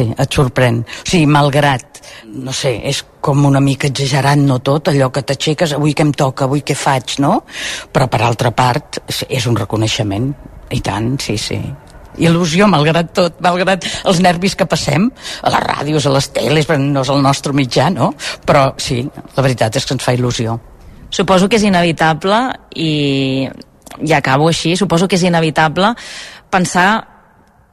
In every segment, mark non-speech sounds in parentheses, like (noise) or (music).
sí, et sorprèn. O sigui, malgrat, no sé, és com una mica exagerant, no tot, allò que t'aixeques, avui què em toca, avui què faig, no? Però per altra part, és un reconeixement, i tant, sí, sí il·lusió malgrat tot, malgrat els nervis que passem a les ràdios, a les teles, no és el nostre mitjà, no? Però sí, la veritat és que ens fa il·lusió. Suposo que és inevitable i ja acabo així, suposo que és inevitable pensar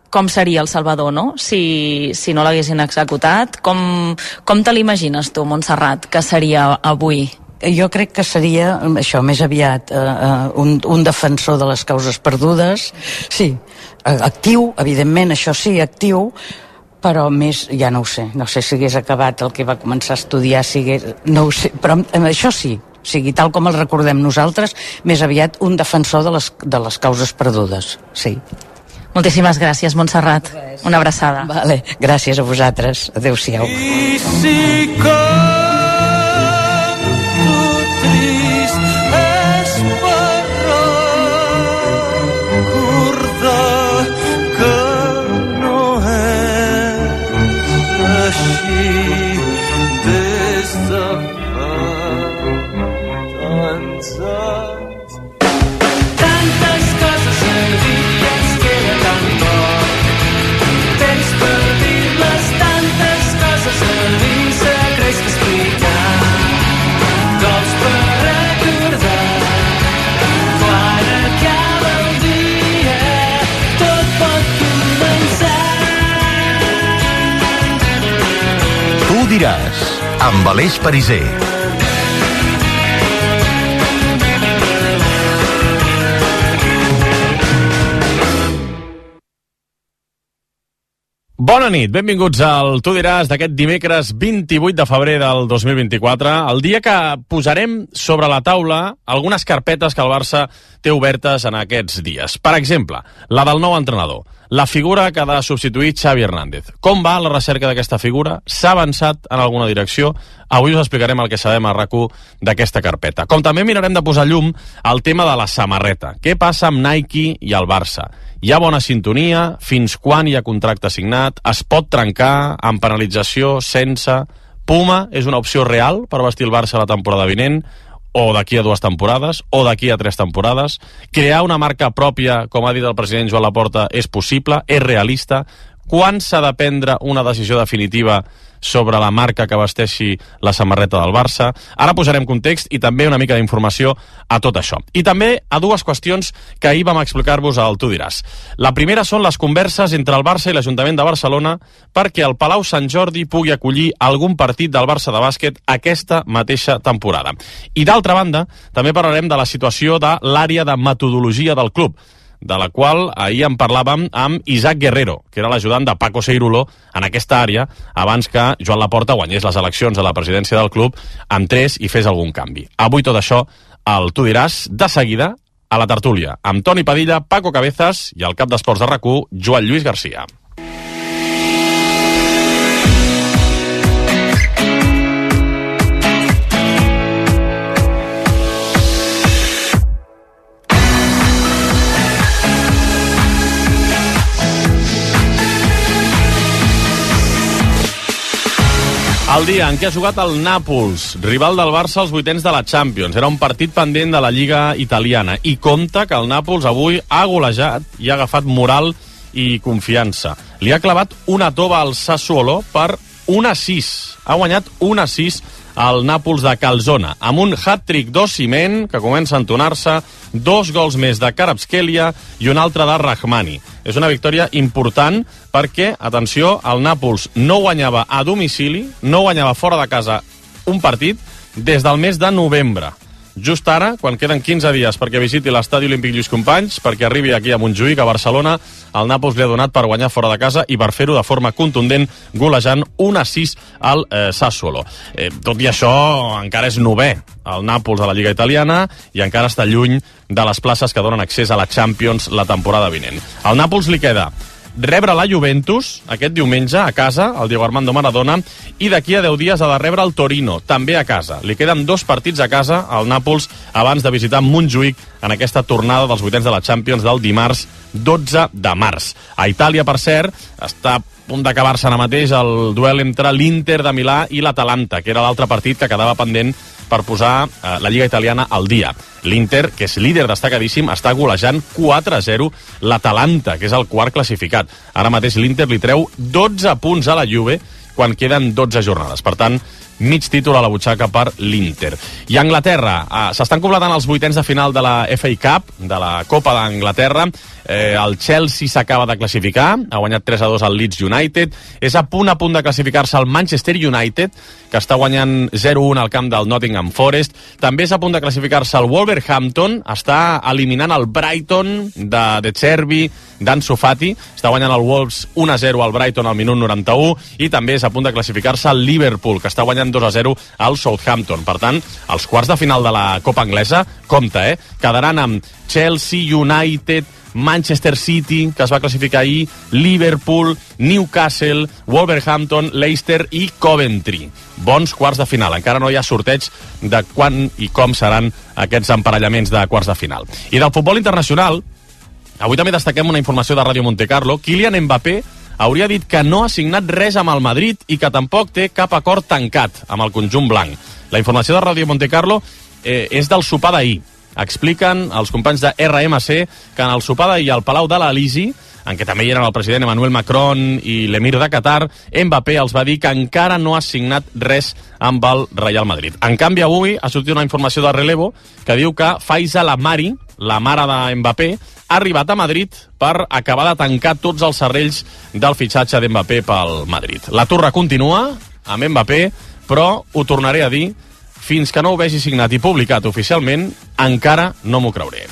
com seria el Salvador, no? Si, si no l'haguessin executat. Com, com te l'imagines tu, Montserrat, que seria avui? jo crec que seria això més aviat eh, eh, un, un defensor de les causes perdudes sí, eh, actiu, evidentment això sí, actiu però més, ja no ho sé no sé si hagués acabat el que va començar a estudiar si hagués, no ho sé, però això sí o sigui, tal com el recordem nosaltres més aviat un defensor de les, de les causes perdudes sí Moltíssimes gràcies, Montserrat. Una abraçada. Vale, gràcies a vosaltres. Adéu-siau. I si amb Aleix Pariser. Bona nit, benvinguts al Tu diràs d'aquest dimecres 28 de febrer del 2024, el dia que posarem sobre la taula algunes carpetes que el Barça té obertes en aquests dies. Per exemple, la del nou entrenador la figura que ha de substituir Xavi Hernández. Com va la recerca d'aquesta figura? S'ha avançat en alguna direcció? Avui us explicarem el que sabem a rac d'aquesta carpeta. Com també mirarem de posar llum al tema de la samarreta. Què passa amb Nike i el Barça? Hi ha bona sintonia? Fins quan hi ha contracte signat? Es pot trencar? Amb penalització? Sense? Puma és una opció real per vestir el Barça la temporada vinent? o d'aquí a dues temporades, o d'aquí a tres temporades. Crear una marca pròpia, com ha dit el president Joan Laporta, és possible, és realista. Quan s'ha de prendre una decisió definitiva sobre la marca que vesteixi la samarreta del Barça. Ara posarem context i també una mica d'informació a tot això. I també a dues qüestions que ahir vam explicar-vos al Tu diràs. La primera són les converses entre el Barça i l'Ajuntament de Barcelona perquè el Palau Sant Jordi pugui acollir algun partit del Barça de bàsquet aquesta mateixa temporada. I d'altra banda, també parlarem de la situació de l'àrea de metodologia del club de la qual ahir en parlàvem amb Isaac Guerrero, que era l'ajudant de Paco Seirulo en aquesta àrea, abans que Joan Laporta guanyés les eleccions a la presidència del club, tres i fes algun canvi. Avui tot això el tu diràs de seguida a la tertúlia, amb Toni Padilla, Paco Cabezas i el cap d'esports de rac Joan Lluís Garcia. El dia en què ha jugat el Nàpols, rival del Barça als vuitens de la Champions. Era un partit pendent de la Lliga italiana. I compta que el Nàpols avui ha golejat i ha agafat moral i confiança. Li ha clavat una tova al Sassuolo per 1 a 6. Ha guanyat 1 a 6 al Nàpols de Calzona, amb un hat-trick d'Ossiment, que comença a entonar-se, dos gols més de Karabskelia i un altre de Rahmani. És una victòria important perquè, atenció, el Nàpols no guanyava a domicili, no guanyava fora de casa un partit des del mes de novembre just ara, quan queden 15 dies perquè visiti l'estadi Olímpic Lluís Companys, perquè arribi aquí a Montjuïc, a Barcelona, el Nàpols li ha donat per guanyar fora de casa i per fer-ho de forma contundent, golejant 1 a 6 al eh, Sassuolo. Eh, tot i això, encara és novè el Nàpols a la Lliga Italiana i encara està lluny de les places que donen accés a la Champions la temporada vinent. Al Nàpols li queda rebre la Juventus aquest diumenge a casa, el Diego Armando Maradona, i d'aquí a 10 dies ha de rebre el Torino, també a casa. Li queden dos partits a casa al Nàpols abans de visitar Montjuïc en aquesta tornada dels vuitens de la Champions del dimarts 12 de març. A Itàlia, per cert, està punt d'acabar-se ara mateix el duel entre l'Inter de Milà i l'Atalanta, que era l'altre partit que quedava pendent per posar eh, la Lliga Italiana al dia. L'Inter, que és líder destacadíssim, està golejant 4-0 l'Atalanta, que és el quart classificat. Ara mateix l'Inter li treu 12 punts a la Juve quan queden 12 jornades. Per tant, mig títol a la butxaca per l'Inter. I a Anglaterra, eh, s'estan completant els vuitens de final de la FA Cup, de la Copa d'Anglaterra. Eh, el Chelsea s'acaba de classificar, ha guanyat 3 a 2 al Leeds United. És a punt a punt de classificar-se el Manchester United, que està guanyant 0-1 al camp del Nottingham Forest. També és a punt de classificar-se el Wolverhampton, està eliminant el Brighton de, de Cherby, d'Ansu Fati, està guanyant el Wolves 1-0 al Brighton al minut 91 i també és a punt de classificar-se el Liverpool, que està guanyant 2-0 al Southampton. Per tant, els quarts de final de la Copa Anglesa, compte, eh? Quedaran amb Chelsea, United, Manchester City, que es va classificar ahir, Liverpool, Newcastle, Wolverhampton, Leicester i Coventry. Bons quarts de final. Encara no hi ha sorteig de quan i com seran aquests emparellaments de quarts de final. I del futbol internacional, avui també destaquem una informació de Ràdio Monte Carlo. Kylian Mbappé hauria dit que no ha signat res amb el Madrid i que tampoc té cap acord tancat amb el conjunt blanc. La informació de Ràdio Monte Carlo eh, és del sopar d'ahir expliquen els companys de RMC que en el sopar d'ahir al Palau de l'Elisi en què també hi eren el president Emmanuel Macron i l'emir de Qatar, Mbappé els va dir que encara no ha signat res amb el Real Madrid. En canvi, avui ha sortit una informació de relevo que diu que Faiza Lamari, la mare de Mbappé, ha arribat a Madrid per acabar de tancar tots els serrells del fitxatge d'Mbappé pel Madrid. La torre continua amb Mbappé, però ho tornaré a dir, fins que no ho vegi signat i publicat oficialment, encara no m'ho creuré.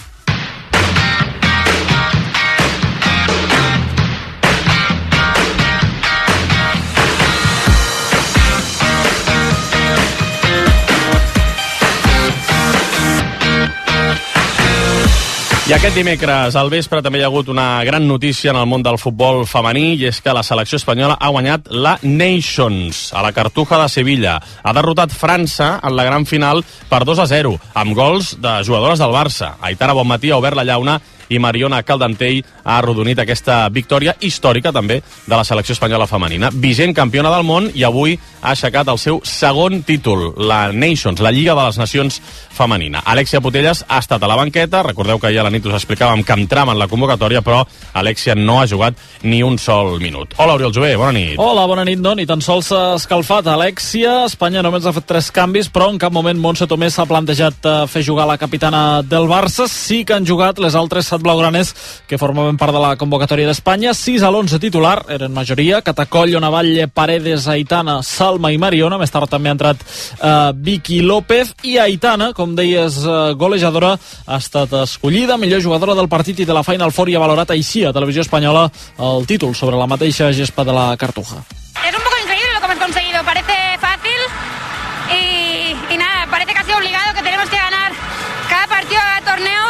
I aquest dimecres al vespre també hi ha hagut una gran notícia en el món del futbol femení i és que la selecció espanyola ha guanyat la Nations a la Cartuja de Sevilla. Ha derrotat França en la gran final per 2 a 0 amb gols de jugadores del Barça. Aitana Bonmatí ha obert la llauna i Mariona Caldentell ha arrodonit aquesta victòria històrica també de la selecció espanyola femenina. Vigent campiona del món i avui ha aixecat el seu segon títol, la Nations, la Lliga de les Nacions femenina. Alexia Putelles ha estat a la banqueta, recordeu que ja a la nit us explicàvem que entrava en la convocatòria, però Alexia no ha jugat ni un sol minut. Hola, Oriol Jové, bona nit. Hola, bona nit, no, ni tan sols s'ha escalfat Alexia. Espanya només ha fet tres canvis, però en cap moment Montse Tomé s'ha plantejat uh, fer jugar la capitana del Barça. Sí que han jugat les altres set blaugranes que formaven part de la convocatòria d'Espanya. 6 a l'11 titular, eren majoria. Catacoll, Navalle, Paredes, Aitana, Salma i Mariona. Més tard també ha entrat uh, Vicky López i Aitana, com deies, uh, golejadora, ha estat escollida millor jugadora del partit i de la Final Four i ha valorat així a Televisió Espanyola el títol sobre la mateixa gespa de la Cartuja. Es un poco increíble lo que hemos conseguido. Parece fácil y, y nada, parece casi obligado que tenemos que ganar cada partido, cada torneo,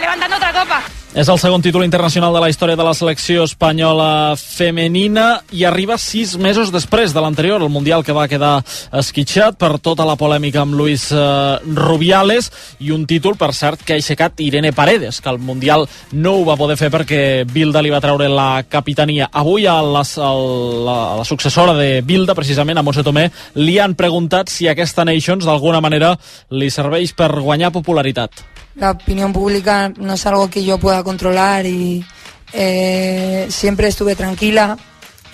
levantando otra copa. És el segon títol internacional de la història de la selecció espanyola femenina i arriba sis mesos després de l'anterior, el Mundial que va quedar esquitxat per tota la polèmica amb Luis eh, Rubiales i un títol, per cert, que ha aixecat Irene Paredes, que al Mundial no ho va poder fer perquè Bilda li va treure la capitania. Avui a la, a la, a la successora de Bilda, precisament, a Montse Tomé, li han preguntat si aquesta Nations d'alguna manera li serveix per guanyar popularitat. La opinión pública no es algo que yo pueda controlar y eh, siempre estuve tranquila.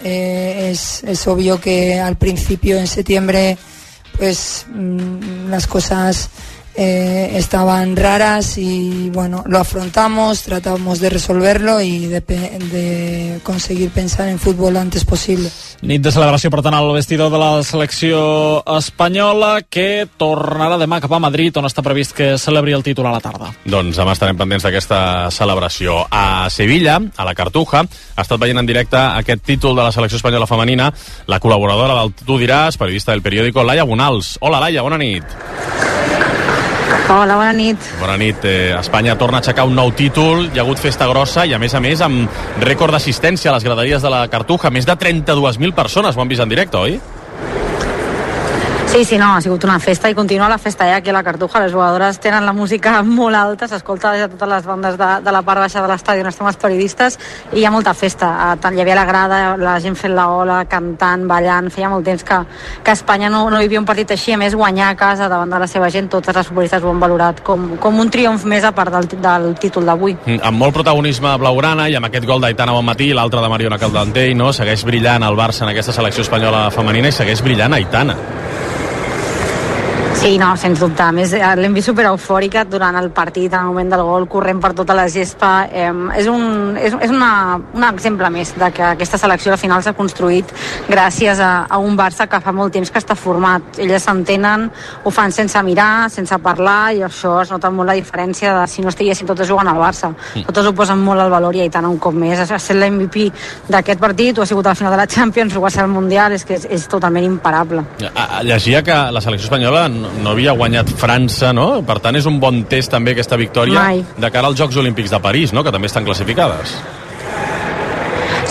Eh, es, obvio que al principio, en septiembre, pues mm, las cosas eh, estaban raras y bueno, lo afrontamos, tratamos de resolverlo y de, de conseguir pensar en fútbol lo antes posible. Nit de celebració, per tant, al vestidor de la selecció espanyola, que tornarà demà cap a Madrid, on està previst que celebri el títol a la tarda. Doncs demà estarem pendents d'aquesta celebració. A Sevilla, a la Cartuja, ha estat veient en directe aquest títol de la selecció espanyola femenina la col·laboradora del Tu diràs, periodista del periòdico, Laia Bonals. Hola, Laia, bona nit. Hola, bona nit. Bona nit. Eh, Espanya torna a aixecar un nou títol, hi ha hagut festa grossa i, a més a més, amb rècord d'assistència a les graderies de la Cartuja. Més de 32.000 persones ho han vist en directe, oi? Sí, sí, no, ha sigut una festa i continua la festa ja aquí a la Cartuja. Les jugadores tenen la música (laughs) molt alta, s'escolta des de totes les bandes de, de la part baixa de l'estadi on estem els periodistes i hi ha molta festa. Eh, tant hi havia la grada, la gent fent la ola, cantant, ballant, feia molt temps que, que a Espanya no, no hi havia un partit així, a més guanyar a casa davant de la seva gent, totes les futbolistes ho han valorat com, com un triomf més a part del, del títol d'avui. Mm, amb molt protagonisme blaugrana i amb aquest gol d'Aitana bon matí, l'altre de Mariona Caldentell, no? segueix brillant el Barça en aquesta selecció espanyola femenina i segueix brillant Aitana. Sí, no, sens dubte. A més, eh, l'hem vist super eufòrica durant el partit, en el moment del gol, corrent per tota la gespa. Eh, és un, és, és una, un exemple més de que aquesta selecció al final s'ha construït gràcies a, a un Barça que fa molt temps que està format. Elles s'entenen, ho fan sense mirar, sense parlar, i això es nota molt la diferència de si no estiguessin totes jugant al Barça. Mm. Totes ho posen molt al valor i Aitana un cop més. Ha estat l'MVP d'aquest partit, ho ha sigut a la final de la Champions, ho va ser al Mundial, és que és, és totalment imparable. Llegia que la selecció espanyola no havia guanyat França, no? Per tant, és un bon test també aquesta victòria Mai. de cara als Jocs Olímpics de París, no? Que també estan classificades.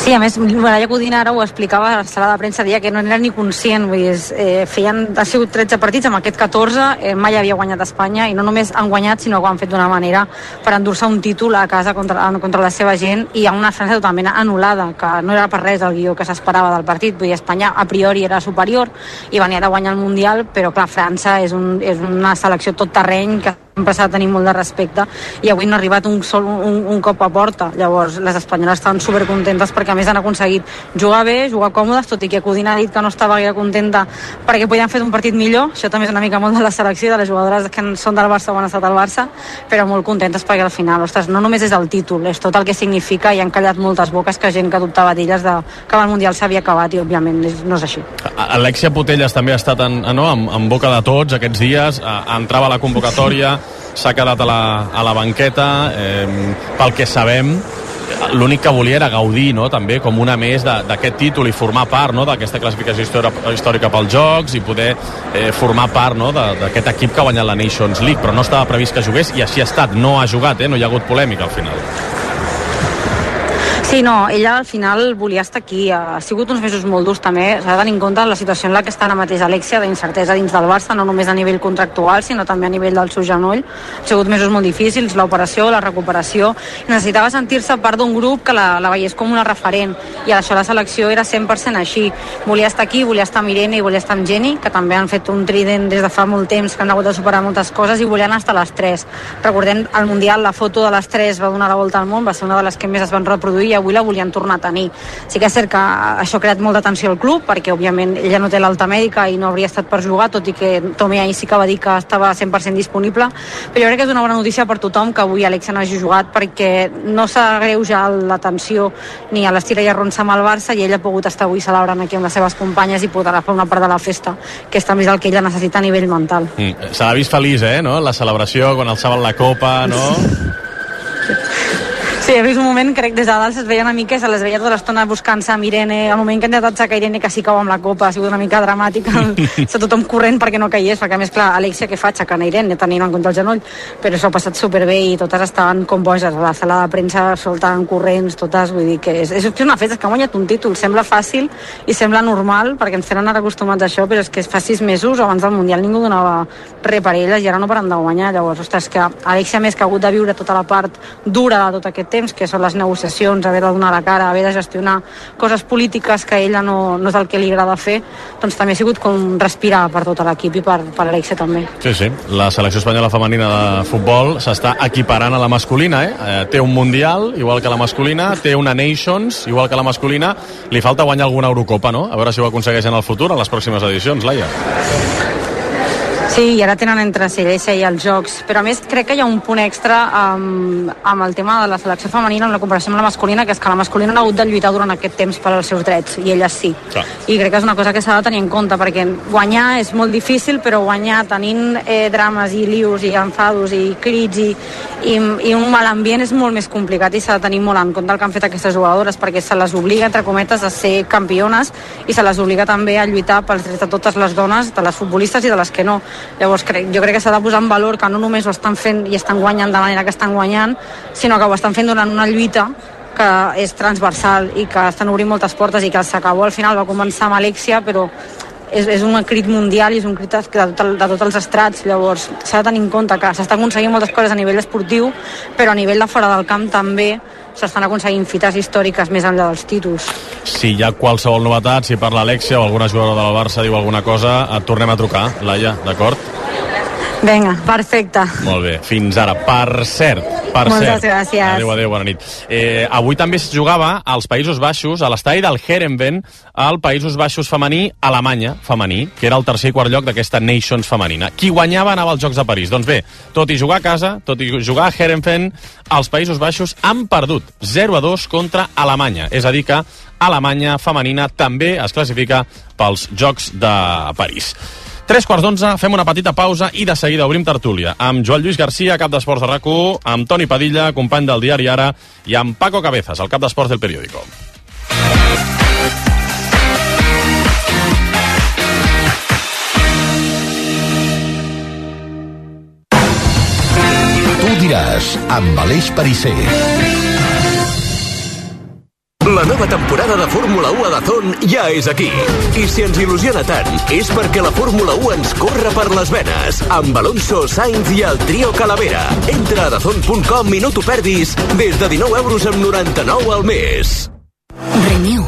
Sí, a més, Mireia Codina ara ho explicava a la sala de premsa, dia que no era ni conscient, vull dir, eh, feien, ha sigut 13 partits, amb aquest 14 eh, mai havia guanyat Espanya, i no només han guanyat, sinó que ho han fet d'una manera per endur-se un títol a casa contra, contra la seva gent, i a una França totalment anul·lada, que no era per res el guió que s'esperava del partit, vull dir, Espanya a priori era superior, i venia de guanyar el Mundial, però clar, França és, un, és una selecció tot terreny que s'ha de tenir molt de respecte i avui no ha arribat un, sol, un, un cop a porta. Llavors les espanyoles estan supercontentes perquè a més han aconseguit jugar bé, jugar còmodes tot i que Codina ha dit que no estava gaire contenta perquè podien fer un partit millor. Això també és una mica molt de la selecció de les jugadores que són del Barça o han estat al Barça però molt contentes perquè al final ostres, no només és el títol, és tot el que significa i han callat moltes boques que gent que dubtava d'elles de, que el Mundial s'havia acabat i òbviament no és així. Alexia Putelles també ha estat en, no, en, en boca de tots aquests dies, entrava a la convocatòria s'ha quedat a la, a la banqueta eh, pel que sabem l'únic que volia era gaudir no? també com una més d'aquest títol i formar part no? d'aquesta classificació històrica pels Jocs i poder eh, formar part no? d'aquest equip que ha guanyat la Nations League però no estava previst que jugués i així ha estat no ha jugat, eh? no hi ha hagut polèmica al final Sí, no, ella al final volia estar aquí. Ha sigut uns mesos molt durs també. S'ha de tenir en compte la situació en la que està ara mateix Alexia, d'incertesa dins del Barça, no només a nivell contractual, sinó també a nivell del seu genoll. Ha sigut mesos molt difícils, l'operació, la recuperació. Necessitava sentir-se part d'un grup que la, la veiés com una referent i això la selecció era 100% així. Volia estar aquí, volia estar amb Irene i volia estar amb Jenny, que també han fet un trident des de fa molt temps, que han hagut de superar moltes coses i volien estar les tres. Recordem, al Mundial la foto de les tres va donar la volta al món, va ser una de les que més es van reproduir avui la volien tornar a tenir. Sí que és cert que això ha creat molta tensió al club, perquè òbviament ella no té l'alta mèdica i no hauria estat per jugar, tot i que Tommy ahir sí que va dir que estava 100% disponible, però jo crec que és una bona notícia per tothom que avui Alexia no hagi jugat perquè no s'agreuja la tensió ni a l'estira i arronsa amb el Barça i ella ha pogut estar avui celebrant aquí amb les seves companyes i podrà fer una part de la festa, que és també el que ella necessita a nivell mental. Mm, Se l'ha vist feliç, eh, no? La celebració, quan alçaven la copa, no? (laughs) Sí, he vist un moment, crec, des de dalt es veia una mica, se les veia tota l'estona buscant-se amb Irene, al moment que ha intentat sacar Irene que sí cau amb la copa, ha sigut una mica dramàtic, (laughs) està tothom corrent perquè no caigués, perquè a més, clar, Alexia, què fa? Aixecant Irene, tenint en compte el genoll, però s'ho ha passat superbé i totes estaven com boges, a la sala de premsa soltant corrents, totes, vull dir que és, és una festa, és que ha guanyat un títol, sembla fàcil i sembla normal, perquè ens tenen ara acostumats a això, però és que fa sis mesos, abans del Mundial, ningú donava res per elles i ara no paren de guanyar, llavors, ostres, que Alexia més que ha hagut de viure tota la part dura de tot aquest temps, que són les negociacions, haver de donar la cara, haver de gestionar coses polítiques que a ella no, no és el que li agrada fer, doncs també ha sigut com respirar per tot l'equip i per, per Alexia també. Sí, sí. La selecció espanyola femenina de futbol s'està equiparant a la masculina, eh? eh? Té un Mundial, igual que la masculina, té una Nations, igual que la masculina. Li falta guanyar alguna Eurocopa, no? A veure si ho aconsegueix en el futur, a les pròximes edicions, Laia. Sí, i ara tenen entre Silèsia i els Jocs, però a més crec que hi ha un punt extra amb, amb el tema de la selecció femenina en la comparació amb la masculina, que és que la masculina no ha hagut de lluitar durant aquest temps per als seus drets, i elles sí. Clar. I crec que és una cosa que s'ha de tenir en compte, perquè guanyar és molt difícil, però guanyar tenint eh, drames i lius i enfados i crits i, i, i un mal ambient és molt més complicat i s'ha de tenir molt en compte el que han fet aquestes jugadores, perquè se les obliga, entre cometes, a ser campiones i se les obliga també a lluitar pels drets de totes les dones, de les futbolistes i de les que no. Llavors crec, jo crec que s'ha de posar en valor que no només ho estan fent i estan guanyant de la manera que estan guanyant, sinó que ho estan fent durant una lluita que és transversal i que estan obrint moltes portes i que s'acabó al final va començar amb Alexia però és, és un crit mundial i és un crit de, de, de tots els estrats, llavors s'ha de tenir en compte que s'està aconseguint moltes coses a nivell esportiu, però a nivell de fora del camp també s'estan aconseguint fites històriques més enllà dels títols. Si hi ha qualsevol novetat, si parla Alexia o alguna jugadora del Barça diu alguna cosa, et tornem a trucar, Laia, d'acord? Vinga, perfecte. Molt bé, fins ara. Per cert, per Moltes cert. gràcies. Adéu, adéu, bona nit. Eh, avui també es jugava als Països Baixos, a l'estadi del Herenven, al Països Baixos femení, Alemanya femení, que era el tercer i quart lloc d'aquesta Nations femenina. Qui guanyava anava als Jocs de París. Doncs bé, tot i jugar a casa, tot i jugar a Herenven, els Països Baixos han perdut 0 a 2 contra Alemanya. És a dir que Alemanya femenina també es classifica pels Jocs de París. Tres quarts d'onze, fem una petita pausa i de seguida obrim tertúlia amb Joan Lluís Garcia, cap d'esports de rac amb Toni Padilla, company del diari Ara, i amb Paco Cabezas, el cap d'esports del periòdico. Tu diràs, amb Aleix Parisser. La nova temporada de Fórmula 1 a Dazón ja és aquí. I si ens il·lusiona tant, és perquè la Fórmula 1 ens corre per les venes. Amb Alonso, Sainz i el trio Calavera. Entra a dazón.com i no t'ho perdis des de 19 euros amb 99 al mes. Renew.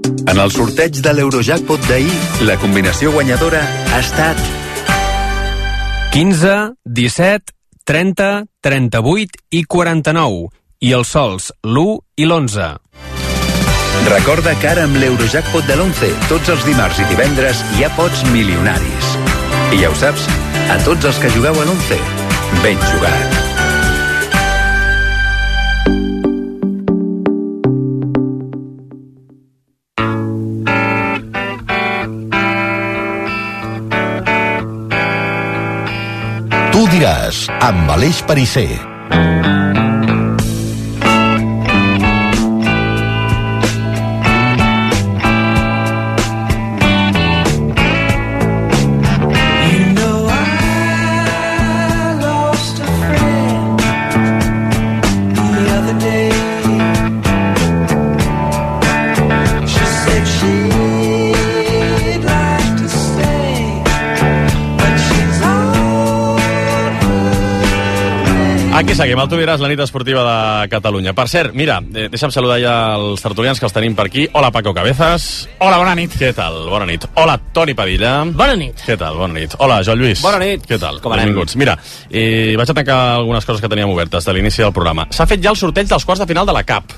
En el sorteig de l'Eurojackpot d'ahir, la combinació guanyadora ha estat 15, 17, 30, 38 i 49. I els sols l'1 i l'11. Recorda que ara amb l'Eurojackpot de l'11, tots els dimarts i divendres hi ha pots milionaris. I ja ho saps, a tots els que jugueu a l'11, ben jugat. Diràs, amb Aleix Parisser. Seguim, el Tu diràs, la nit esportiva de Catalunya. Per cert, mira, eh, deixa'm saludar ja els tertulians que els tenim per aquí. Hola, Paco Cabezas. Hola, bona nit. Què tal? Bona nit. Hola, Toni Padilla. Bona nit. Què tal? Bona nit. Hola, Joan Lluís. Bona nit. Què tal? Com anem? Benvinguts. Mira, eh, vaig a tancar algunes coses que teníem obertes de l'inici del programa. S'ha fet ja el sorteig dels quarts de final de la CAP.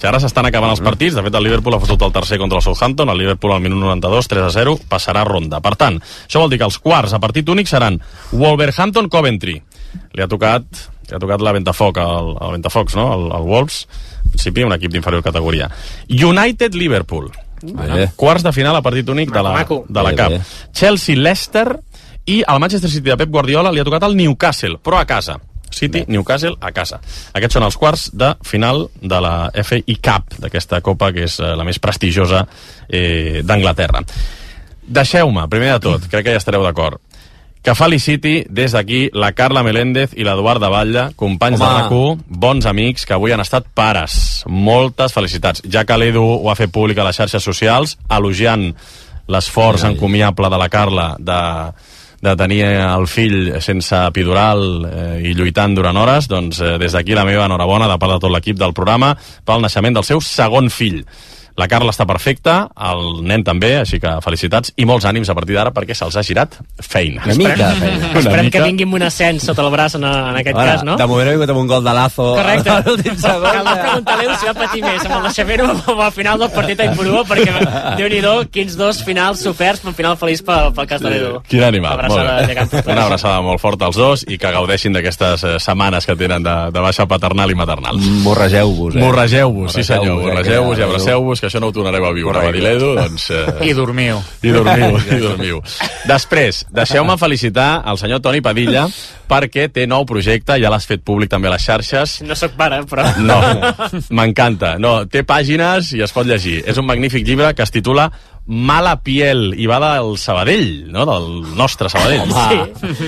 Que ara s'estan acabant els partits. De fet, el Liverpool ha fotut el tercer contra el Southampton. El Liverpool al minut 92, 3 a 0, passarà a ronda. Per tant, això vol dir que els quarts a partit únic seran Wolverhampton-Coventry. Li ha tocat li ha tocat la Ventafoc, el, el Ventafocs, no? El, el Wolves, en principi un equip d'inferior categoria. United-Liverpool. Bé. Quarts de final a partit únic de la, de la CAP. Chelsea-Leicester i el Manchester City de Pep Guardiola li ha tocat el Newcastle, però a casa. City, Newcastle, a casa. Aquests són els quarts de final de la FA Cup, d'aquesta copa que és eh, la més prestigiosa eh, d'Anglaterra. Deixeu-me, primer de tot, crec que ja estareu d'acord, que feliciti des d'aquí la Carla Meléndez i l'Eduard de Batlle, companys Home. de rac bons amics que avui han estat pares. Moltes felicitats. Ja que l'Edu ho ha fet públic a les xarxes socials, elogiant l'esforç encomiable de la Carla de, de tenir el fill sense epidural eh, i lluitant durant hores, doncs eh, des d'aquí la meva enhorabona de part de tot l'equip del programa pel naixement del seu segon fill. La Carla està perfecta, el nen també, així que felicitats i molts ànims a partir d'ara perquè se'ls ha girat feina. Una mica, feina. Una Esperem mica. que vingui amb un ascens sota el braç en, en aquest Ara, cas, no? De moment ha vingut amb un gol de Lazo Correcte. a l'últim segon. Caldrà preguntar-li si va patir més amb el naixement o al final del partit a Impurua, perquè déu-n'hi-do, quins dos finals soferts, però un final feliç pel, pel cas de l'Edu. Quin animal. Abraçada Molt. Una abraçada molt forta als dos i que gaudeixin d'aquestes eh, setmanes que tenen de, de baixa paternal i maternal. Morregeu-vos, eh? Morregeu-vos, sí senyor. Morregeu-vos, eh, Morregeu-vos i abraceu-vos, que això no ho tornareu a viure, va dir l'Edu, doncs... Eh... I dormiu. I dormiu, i dormiu. Després, deixeu-me felicitar al senyor Toni Padilla perquè té nou projecte, ja l'has fet públic també a les xarxes. No sóc pare, però... No, m'encanta. No, té pàgines i es pot llegir. És un magnífic llibre que es titula Mala piel, i va del Sabadell, no? del nostre Sabadell.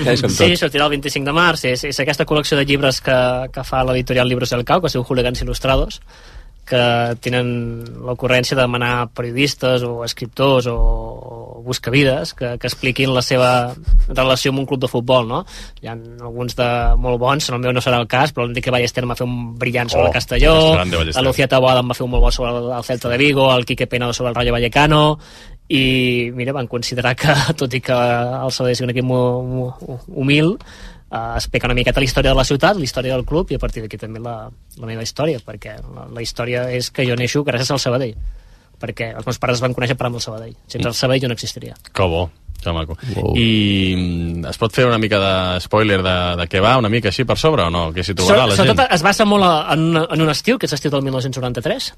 sí, sí sortirà el 25 de març. És, és aquesta col·lecció de llibres que, que fa l'editorial Libros del Cau, que es diu Hooligans Il·lustrados, que tenen l'ocurrència de demanar periodistes o escriptors o, o buscavides que, que expliquin la seva relació amb un club de futbol, no? Hi ha alguns de molt bons, el meu no serà el cas, però l'Enrique Ballester em va fer un brillant sobre Oh, el Castelló, és la Lucía Taboada va fer un molt bo sobre el, el Celta de Vigo, el Quique Pena sobre el Rayo Vallecano, i mira, van considerar que, (laughs) tot i que el Sabadell sigui un equip humil, eh, explica una miqueta la història de la ciutat, la història del club i a partir d'aquí també la, la meva història perquè la, la història és que jo neixo gràcies al Sabadell perquè els meus pares es van conèixer parlant del Sabadell sense el Sabadell jo no existiria Que bo, que maco. I mm, es pot fer una mica de spoiler de, de què va, una mica així per sobre o no? Que s'hi trobarà la gent? Sobretot es basa molt a- en, en un estiu, que és l'estiu del 1993,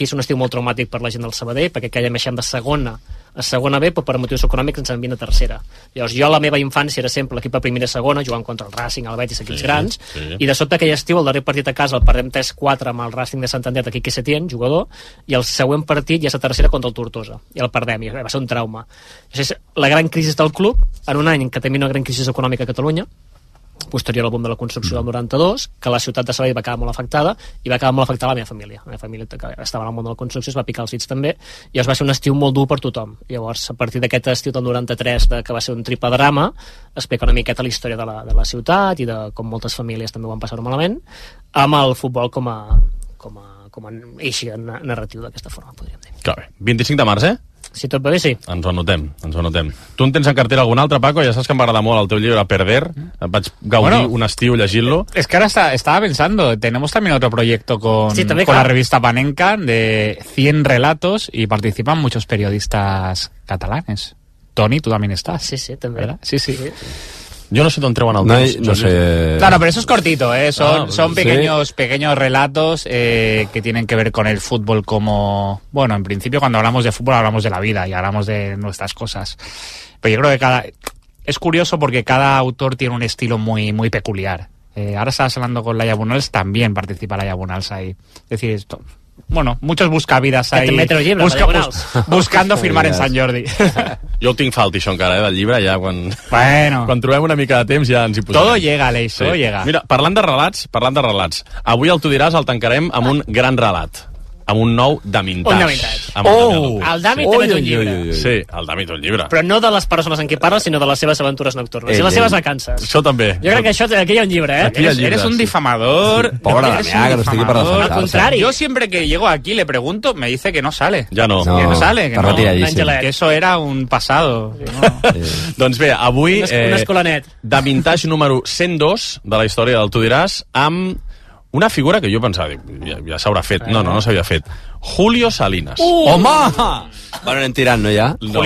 que és un estiu molt traumàtic per la gent del Sabadell, perquè aquella baixem de segona a segona B, però per motius econòmics ens envien a tercera. Llavors, jo a la meva infància era sempre l'equip a primera i segona, jugant contra el Racing, el Betis, equips Sí, grans, sí. i de sobte aquell estiu, el darrer partit a casa, el perdem 3-4 amb el Racing de Santander de Quique Setién, jugador, i el següent partit ja és a tercera contra el Tortosa, i el perdem, i va ser un trauma. Això és la gran crisi del club, en un any en què tenim una gran crisi econòmica a Catalunya, posterior al boom de la construcció del 92, que la ciutat de Sabadell va quedar molt afectada i va quedar molt afectada la meva família. La meva família que estava en el món de la construcció es va picar els dits també i llavors va ser un estiu molt dur per tothom. Llavors, a partir d'aquest estiu del 93, de, que va ser un triple drama, explica una miqueta la història de la, de la ciutat i de com moltes famílies també ho van passar malament, amb el futbol com a, com a, com a eix na- narratiu d'aquesta forma, podríem dir. Bé. 25 de març, eh? Si tot va bé, sí. Ens ho anotem, ens ho anotem. Tu en tens en cartera algun altre, Paco? Ja saps que m'agrada molt el teu llibre Perder. Em vaig gaudir Bueno. un estiu llegint-lo. Es que ahora está- estaba pensando, tenemos también otro proyecto con, Sí, también, con la revista Panenka de 100 relatos y participan muchos periodistas catalanes. Tony, tú también estás. Sí, sí, també. ¿Verdad? Sí, sí. Jo no sé treuen el No, no sé... Claro, pero eso es cortito, ¿eh? Son, Ah, son sí. pequeños, pequeños relatos eh, que tienen que ver con el fútbol como... Bueno, en principio cuando hablamos de fútbol hablamos de la vida y hablamos de nuestras cosas. Pero yo creo que cada... Es curioso porque cada autor tiene un estilo muy, muy peculiar. Eh, ahora estabas hablando con Laia Bunals, también participa Laia Bunals ahí. Es decir, esto... Bueno, muchos buscavidas ahí. treu llibre, busca- bus- buscando (laughs) firmar en Sant Jordi. (laughs) Jo el tinc falti, això encara, eh, del llibre, ja quan... Bueno. (laughs) Quan trobem una mica de temps ja ens hi posarem. Todo llega, Aleix, todo llega. Mira, parlant de relats, parlant de relats, avui el Tu diràs el tancarem amb un gran relat, amb un nou Damintage. Un el Oh! El Dami també té un llibre. Sí, el Dami té un llibre. Però no de les persones en què parla, sinó de les seves aventures nocturnes i Ell, les seves vacances. Això també. Jo crec que això, aquí hi ha un llibre, eh? eres, eres un difamador. Pobre Eres Damià, que no estigui per defensar-se. Al contrari. Yo siempre que llego aquí le pregunto, me dice que no sale. Ja no. No. que no sale, que no. Que eso era un pasado. No. Doncs bé, avui... Un es- un escolanet. Damintage número 102 de la història del Tu diràs, amb una figura que jo pensava, dic, ja, ja s'haurà fet. No, no, no s'havia fet. Julio Salinas. Uh! Home! Bueno, anem tirant, no, ja? No.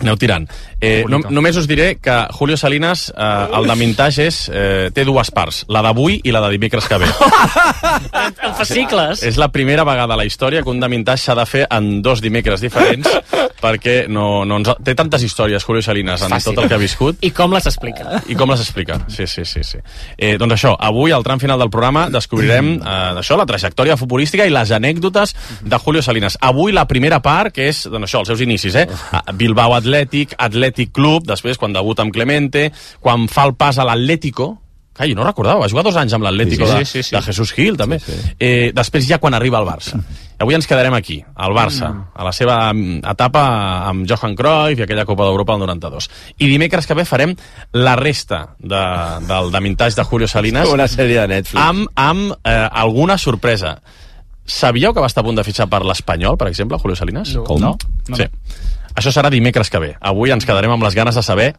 Aneu tirant. Eh, no, només us diré que Julio Salinas, eh, el Damintage és, eh, té dues parts, la d'avui i la de dimecres que ve. (laughs) En fascicles. És la primera vegada a la història que un Damintage s'ha de fer en dos dimecres diferents (laughs) perquè no, no ens... té tantes històries, Julio Salinas, en Fàcil. tot el que ha viscut. I com les explica? I com les explica? Sí, sí, sí. sí. Eh, doncs això, avui, al tram final del programa, descobrirem eh, això, la trajectòria futbolística i les anècdotes de Julio Salinas. Avui la primera part, que és doncs això, els seus inicis, eh? Ah, Bilbao Atlètic, Atlètic Club, després quan debuta amb Clemente, quan fa el pas a l'Atlético, Ai, no recordava, va jugar dos anys amb l'Atlético Sí, sí, de, sí, sí. de Jesús Gil, també. Eh, després ja quan arriba al Barça. Avui ens quedarem aquí, al Barça, a la seva mm, etapa amb Johan Cruyff i aquella Copa d'Europa del 92. I dimecres que ve farem la resta de, del damintatge de Julio Salinas Una sèrie de Netflix. amb, amb eh, alguna sorpresa. Sabíeu que va estar a punt de fitxar per l'Espanyol, per exemple, Julio Salinas? No. Com? No, no, Sí. Això serà dimecres que ve. Avui ens quedarem amb les ganes de saber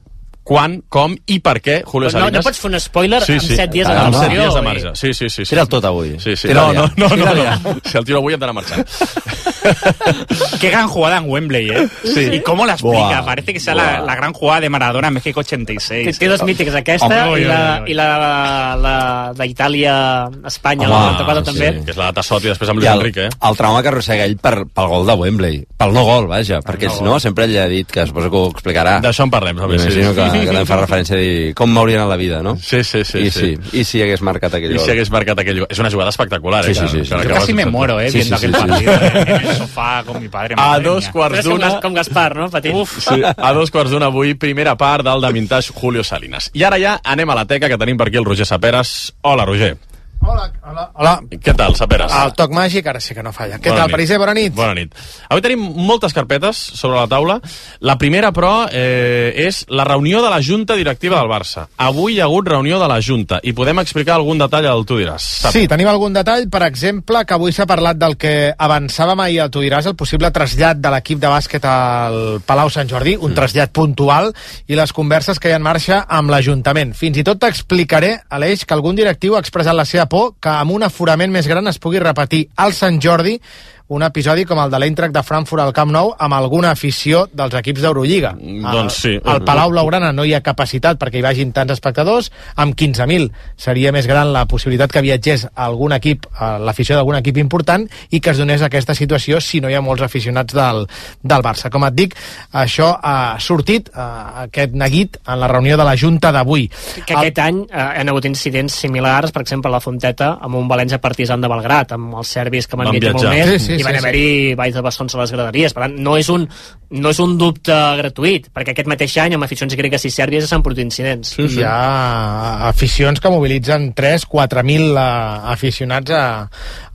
quan, com i per què Julio Però no, Salinas... no pots fer un spoiler Sí, amb sí. set dies de Amb set marge. dies de marge. Sí, sí, sí. sí. Tira'l tot avui. Sí, sí. No, no, no, no, no. Si el tiro avui hem d'anar marxant. (laughs) Qué gran jugada en Wembley, ¿eh? Sí. ¿Y cómo la explica? Buah. Parece que sea la, la gran jugada de Maradona en México 86. Té dos mítics, aquesta Home, i la, i la, la d'Itàlia-Espanya, la 94 també. Que és la de Tassot i després amb I Luis el, Enrique, eh? el trauma que arrossega ell per, pel gol de Wembley. Pel no gol, vaja, perquè no si no, gol. sempre ell ha dit que suposo que ho explicarà. D'això en parlem, també, sí. M'imagino que, que també fa referència a dir com m'haurien anat la vida, no? Sí, sí, sí. I sí, i si hagués marcat aquell I gol. si hagués marcat aquell gol. És una jugada espectacular, Sí, eh? sí, que- sí, que sí. acabes Yo casi me muero, ¿eh? Sí, viendo sí, aquel sí, sí. Sofá con mi padre. A dos quarts com, d'una... Com Gaspar, no? Petit. Uf. Sí, a dos quarts d'una avui, primera part del de Vintage Julio Salinas. I ara ja anem a la teca, que tenim per aquí el Roger Saperes. Hola, Roger. Hola, hola. Hola. Què tal, Saperes? El toc màgic ara sí que no falla. Què Bona tal. Pariser? Bona nit. Bona nit. Avui tenim moltes carpetes sobre la taula. La primera, però, eh, és la reunió de la Junta Directiva del Barça. Avui hi ha hagut reunió de la Junta i podem explicar algun detall al Tu diràs. Sap? Sí, tenim algun detall, per exemple, que avui s'ha parlat del que avançàvem ahir a Tu diràs, el possible trasllat de l'equip de bàsquet al Palau Sant Jordi, un trasllat puntual, i les converses que hi ha en marxa amb l'Ajuntament. Fins i tot t'explicaré, Aleix, que algun directiu ha expressat la seva por que amb un aforament més gran es pugui repetir al Sant Jordi un episodi com el de l'Eintracht de Frankfurt al Camp Nou amb alguna afició dels equips d'Eurolliga. doncs sí. Al Palau Blaugrana no hi ha capacitat perquè hi vagin tants espectadors, amb 15.000 seria més gran la possibilitat que viatgés algun equip, a l'afició d'algun equip important i que es donés aquesta situació si no hi ha molts aficionats del, del Barça. Com et dic, això ha sortit, eh, aquest neguit, en la reunió de la Junta d'avui. Que aquest any eh, hi ha hagut incidents similars, per exemple, a la Fonteta, amb un València Partizan de Belgrat, amb els serbis que van, Van viatjar molt més, Sí, sí, i van sí, haver-hi balls de bessons a les graderies. Per tant, no és un, no és un dubte gratuït, perquè aquest mateix any, amb aficions gregues i sèrbries, s'han produït incidents. Sí, sí. Hi ha aficions que mobilitzen 3-4.000 uh, aficionats a,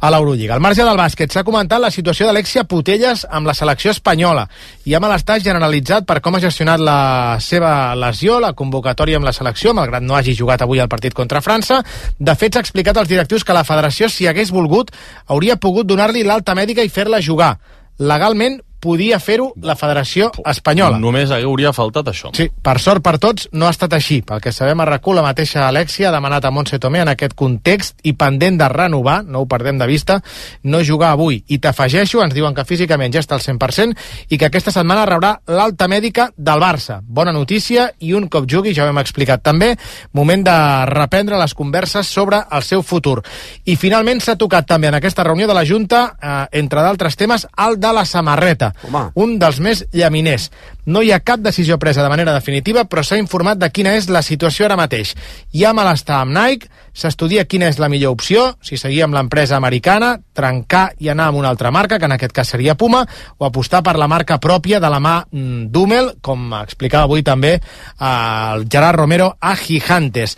a l'Eurolliga. Al marge del bàsquet s'ha comentat la situació d'Alexia Putelles amb la selecció espanyola. Hi ha malestar generalitzat per com ha gestionat la seva lesió, la convocatòria amb la selecció, malgrat no hagi jugat avui el partit contra França. De fet, s'ha explicat als directius que la federació, si hagués volgut, hauria pogut donar-li l'alta mèdica i fer-la jugar. Legalment, podia fer-ho la Federació Espanyola. Només hauria faltat això. Sí, per sort per tots no ha estat així. Pel que sabem a RAC1, la mateixa Alexia ha demanat a Montse Tomé en aquest context i pendent de renovar, no ho perdem de vista, no jugar avui. I t'afegeixo, ens diuen que físicament ja està al 100% i que aquesta setmana rebrà l'alta mèdica del Barça. Bona notícia i un cop jugui, ja ho hem explicat també, moment de reprendre les converses sobre el seu futur. I finalment s'ha tocat també en aquesta reunió de la Junta, eh, entre d'altres temes, el de la samarreta. Home. Un dels més llaminers. No hi ha cap decisió presa de manera definitiva, però s'ha informat de quina és la situació ara mateix. Hi ha malestar amb Nike, s'estudia quina és la millor opció, si seguir amb l'empresa americana, trencar i anar amb una altra marca, que en aquest cas seria Puma, o apostar per la marca pròpia de la mà mm, Dummel, com explicava avui també eh, el Gerard Romero a Gigantes.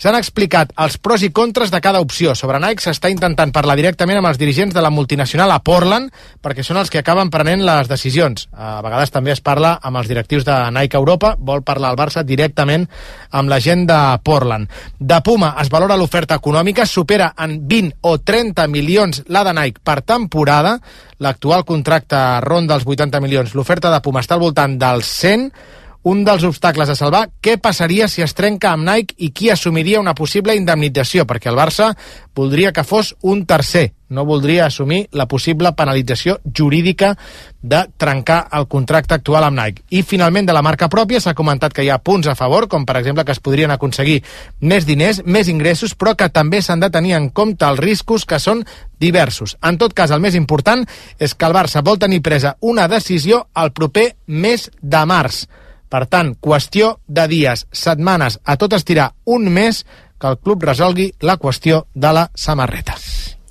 S'han explicat els pros i contres de cada opció. Sobre Nike s'està intentant parlar directament amb els dirigents de la multinacional a Portland, perquè són els que acaben prenent les decisions. A vegades també es parla amb els directius de Nike Europa, vol parlar el Barça directament amb la gent de Portland. De Puma es valora l'oferta econòmica, supera en 20 o 30 milions la de Nike per temporada, l'actual contracte ronda els 80 milions, l'oferta de Puma està al voltant dels 100, un dels obstacles a salvar, què passaria si es trenca amb Nike i qui assumiria una possible indemnització, perquè el Barça voldria que fos un tercer, no voldria assumir la possible penalització jurídica de trencar el contracte actual amb Nike. I finalment de la marca pròpia s'ha comentat que hi ha punts a favor, com per exemple que es podrien aconseguir més diners, més ingressos, però que també s'han de tenir en compte els riscos que són diversos. En tot cas, el més important és que el Barça vol tenir presa una decisió el proper mes de març. Per tant, qüestió de dies, setmanes, a tot estirar un mes que el club resolgui la qüestió de la samarreta.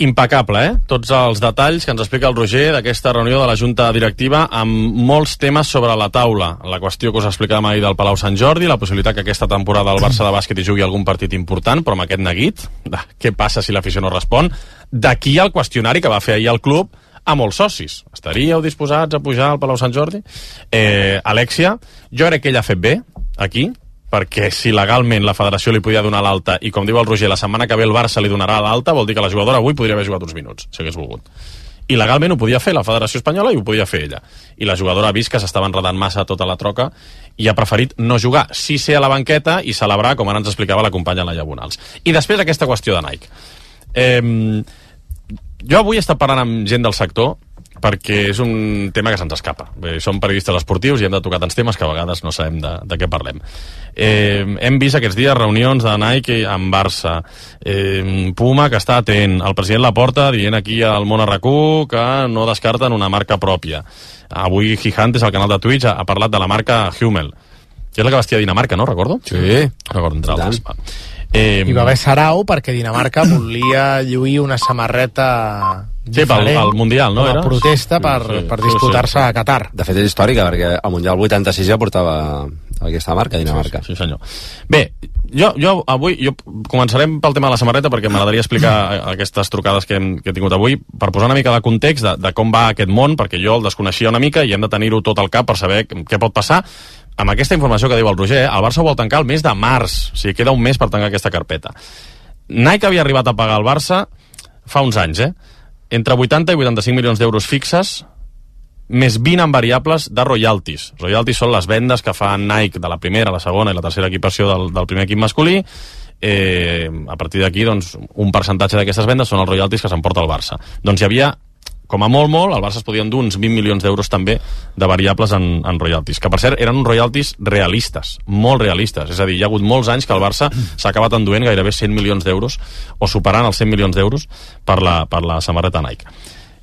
Impecable, eh? Tots els detalls que ens explica el Roger d'aquesta reunió de la Junta Directiva amb molts temes sobre la taula. La qüestió que us explicàvem ahir del Palau Sant Jordi, la possibilitat que aquesta temporada el Barça de bàsquet hi jugui algun partit important, però amb aquest neguit, de què passa si l'afició no respon? D'aquí el qüestionari que va fer ahir el club a molts socis. Estaríeu disposats a pujar al Palau Sant Jordi? Eh, Alexia, jo crec que ell ha fet bé, aquí, perquè si legalment la federació li podia donar l'alta i com diu el Roger, la setmana que ve el Barça li donarà l'alta, vol dir que la jugadora avui podria haver jugat uns minuts, si hagués volgut. I legalment ho podia fer la Federació Espanyola i ho podia fer ella. I la jugadora ha vist que s'estava enredant massa tota la troca i ha preferit no jugar, sí ser a la banqueta i celebrar, com ara ens explicava la companya Laia Bonals. I després aquesta qüestió de Nike. Eh, jo avui he estat parlant amb gent del sector perquè és un tema que se'ns escapa. Bé, som periodistes esportius i hem de tocar tants temes que a vegades no sabem de, de què parlem. Eh, hem vist aquests dies reunions de Nike amb Barça, eh, Puma que està atent, el president Laporta dient aquí al món arracú que no descarten una marca pròpia. Avui Gigantes, al canal de Twitch, ha, ha parlat de la marca Hummel, que és la que vestia Dinamarca, no? Recordo? Sí. Recordo, entre altres. Va. Eh, Hi va haver Sarau perquè Dinamarca volia lluir una samarreta Sí, pel, pel Mundial, no? com a Era? protesta per, Sí, sí, per sí, disputar-se sí, sí. a Qatar. De fet, és històrica, perquè al Mundial 86 ja portava aquesta marca, Dinamarca. Sí, sí, senyor. Bé, jo, jo avui jo començarem pel tema de la samarreta perquè m'agradaria explicar (coughs) aquestes trucades que hem, que he tingut avui per posar una mica de context de, de com va aquest món, perquè jo el desconeixia una mica i hem de tenir-ho tot al cap per saber què pot passar. Amb aquesta informació que diu el Roger, el Barça ho vol tancar el mes de març, o sigui, queda un mes per tancar aquesta carpeta. Nike havia arribat a pagar al Barça fa uns anys, eh? Entre 80 i 85 milions d'euros fixes, més 20 en variables de royalties. Royalties són les vendes que fa Nike de la primera, la segona i la tercera equipació del, del primer equip masculí. Eh, a partir d'aquí, doncs, un percentatge d'aquestes vendes són els royalties que s'emporta el Barça. Doncs hi havia com a molt, molt, al Barça es podien dur uns 20 milions d'euros també de variables en, en royalties, que per cert eren uns royalties realistes, molt realistes, és a dir, hi ha hagut molts anys que el Barça s'ha acabat enduent gairebé 100 milions d'euros, o superant els 100 milions d'euros per, la, per la samarreta Nike.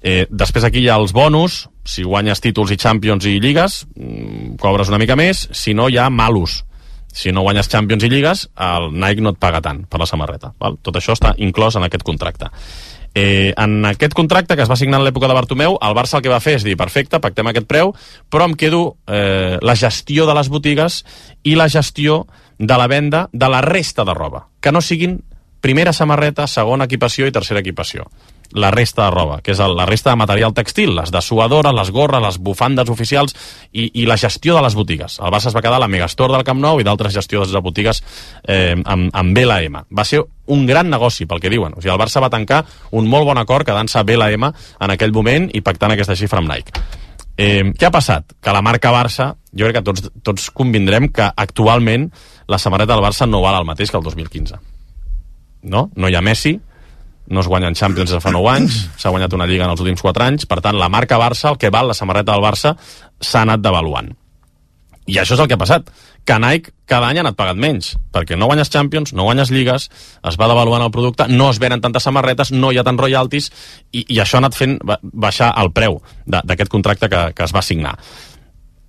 Eh, després aquí hi ha els bonus, si guanyes títols i Champions i Lligues, mm, cobres una mica més, si no hi ha malus, si no guanyes Champions i Lligues, el Nike no et paga tant per la samarreta. Val? Tot això està inclòs en aquest contracte. Eh, en aquest contracte que es va signar en l'època de Bartomeu, el Barça el que va fer és dir, perfecte, pactem aquest preu, però em quedo eh, la gestió de les botigues i la gestió de la venda de la resta de roba, que no siguin primera samarreta, segona equipació i tercera equipació la resta de roba, que és la resta de material textil, les dessuadores, les gorres, les bufandes oficials i, i la gestió de les botigues. El Barça es va quedar a la Megastore del Camp Nou i d'altres gestiors de botigues eh, amb, amb BLM. Va ser un gran negoci, pel que diuen. O sigui, el Barça va tancar un molt bon acord quedant-se BLM en aquell moment i pactant aquesta xifra amb Nike. Eh, què ha passat? Que la marca Barça, jo crec que tots, tots convindrem que actualment la samarreta del Barça no val el mateix que el 2015. No? No hi ha Messi, no es guanyen Champions des de fa 9 anys, s'ha guanyat una Lliga en els últims 4 anys, per tant, la marca Barça, el que val la samarreta del Barça, s'ha anat devaluant. I això és el que ha passat, que Nike cada any ha anat pagat menys, perquè no guanyes Champions, no guanyes Lligues, es va devaluant el producte, no es venen tantes samarretes, no hi ha tants royalties, i, i això ha anat fent ba- baixar el preu d'aquest contracte que, que es va signar.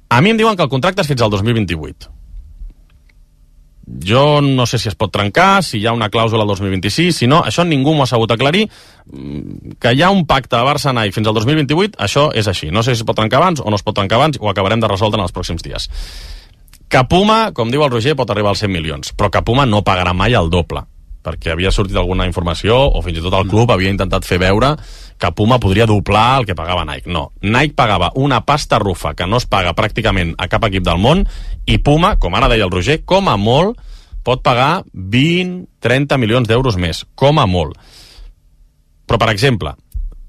A mi em diuen que el contracte és fins al 2028 jo no sé si es pot trencar, si hi ha una clàusula al 2026, si no, això ningú m'ho ha sabut aclarir, Mm, que hi ha un pacte a Barça-Nike fins al 2028, això és així. No sé si es pot trencar abans o no es pot trencar abans, ho acabarem de resoldre en els pròxims dies. Que Puma, com diu el Roger, pot arribar als 100 milions, però que Puma no pagarà mai el doble, perquè havia sortit alguna informació, o fins i tot el club havia intentat fer veure que Puma podria doblar el que pagava Nike. No, Nike pagava una pasta rufa que no es paga pràcticament a cap equip del món, i Puma, com ara deia el Roger, com a molt, pot pagar 20-30 milions d'euros més, com a molt. Però, per exemple,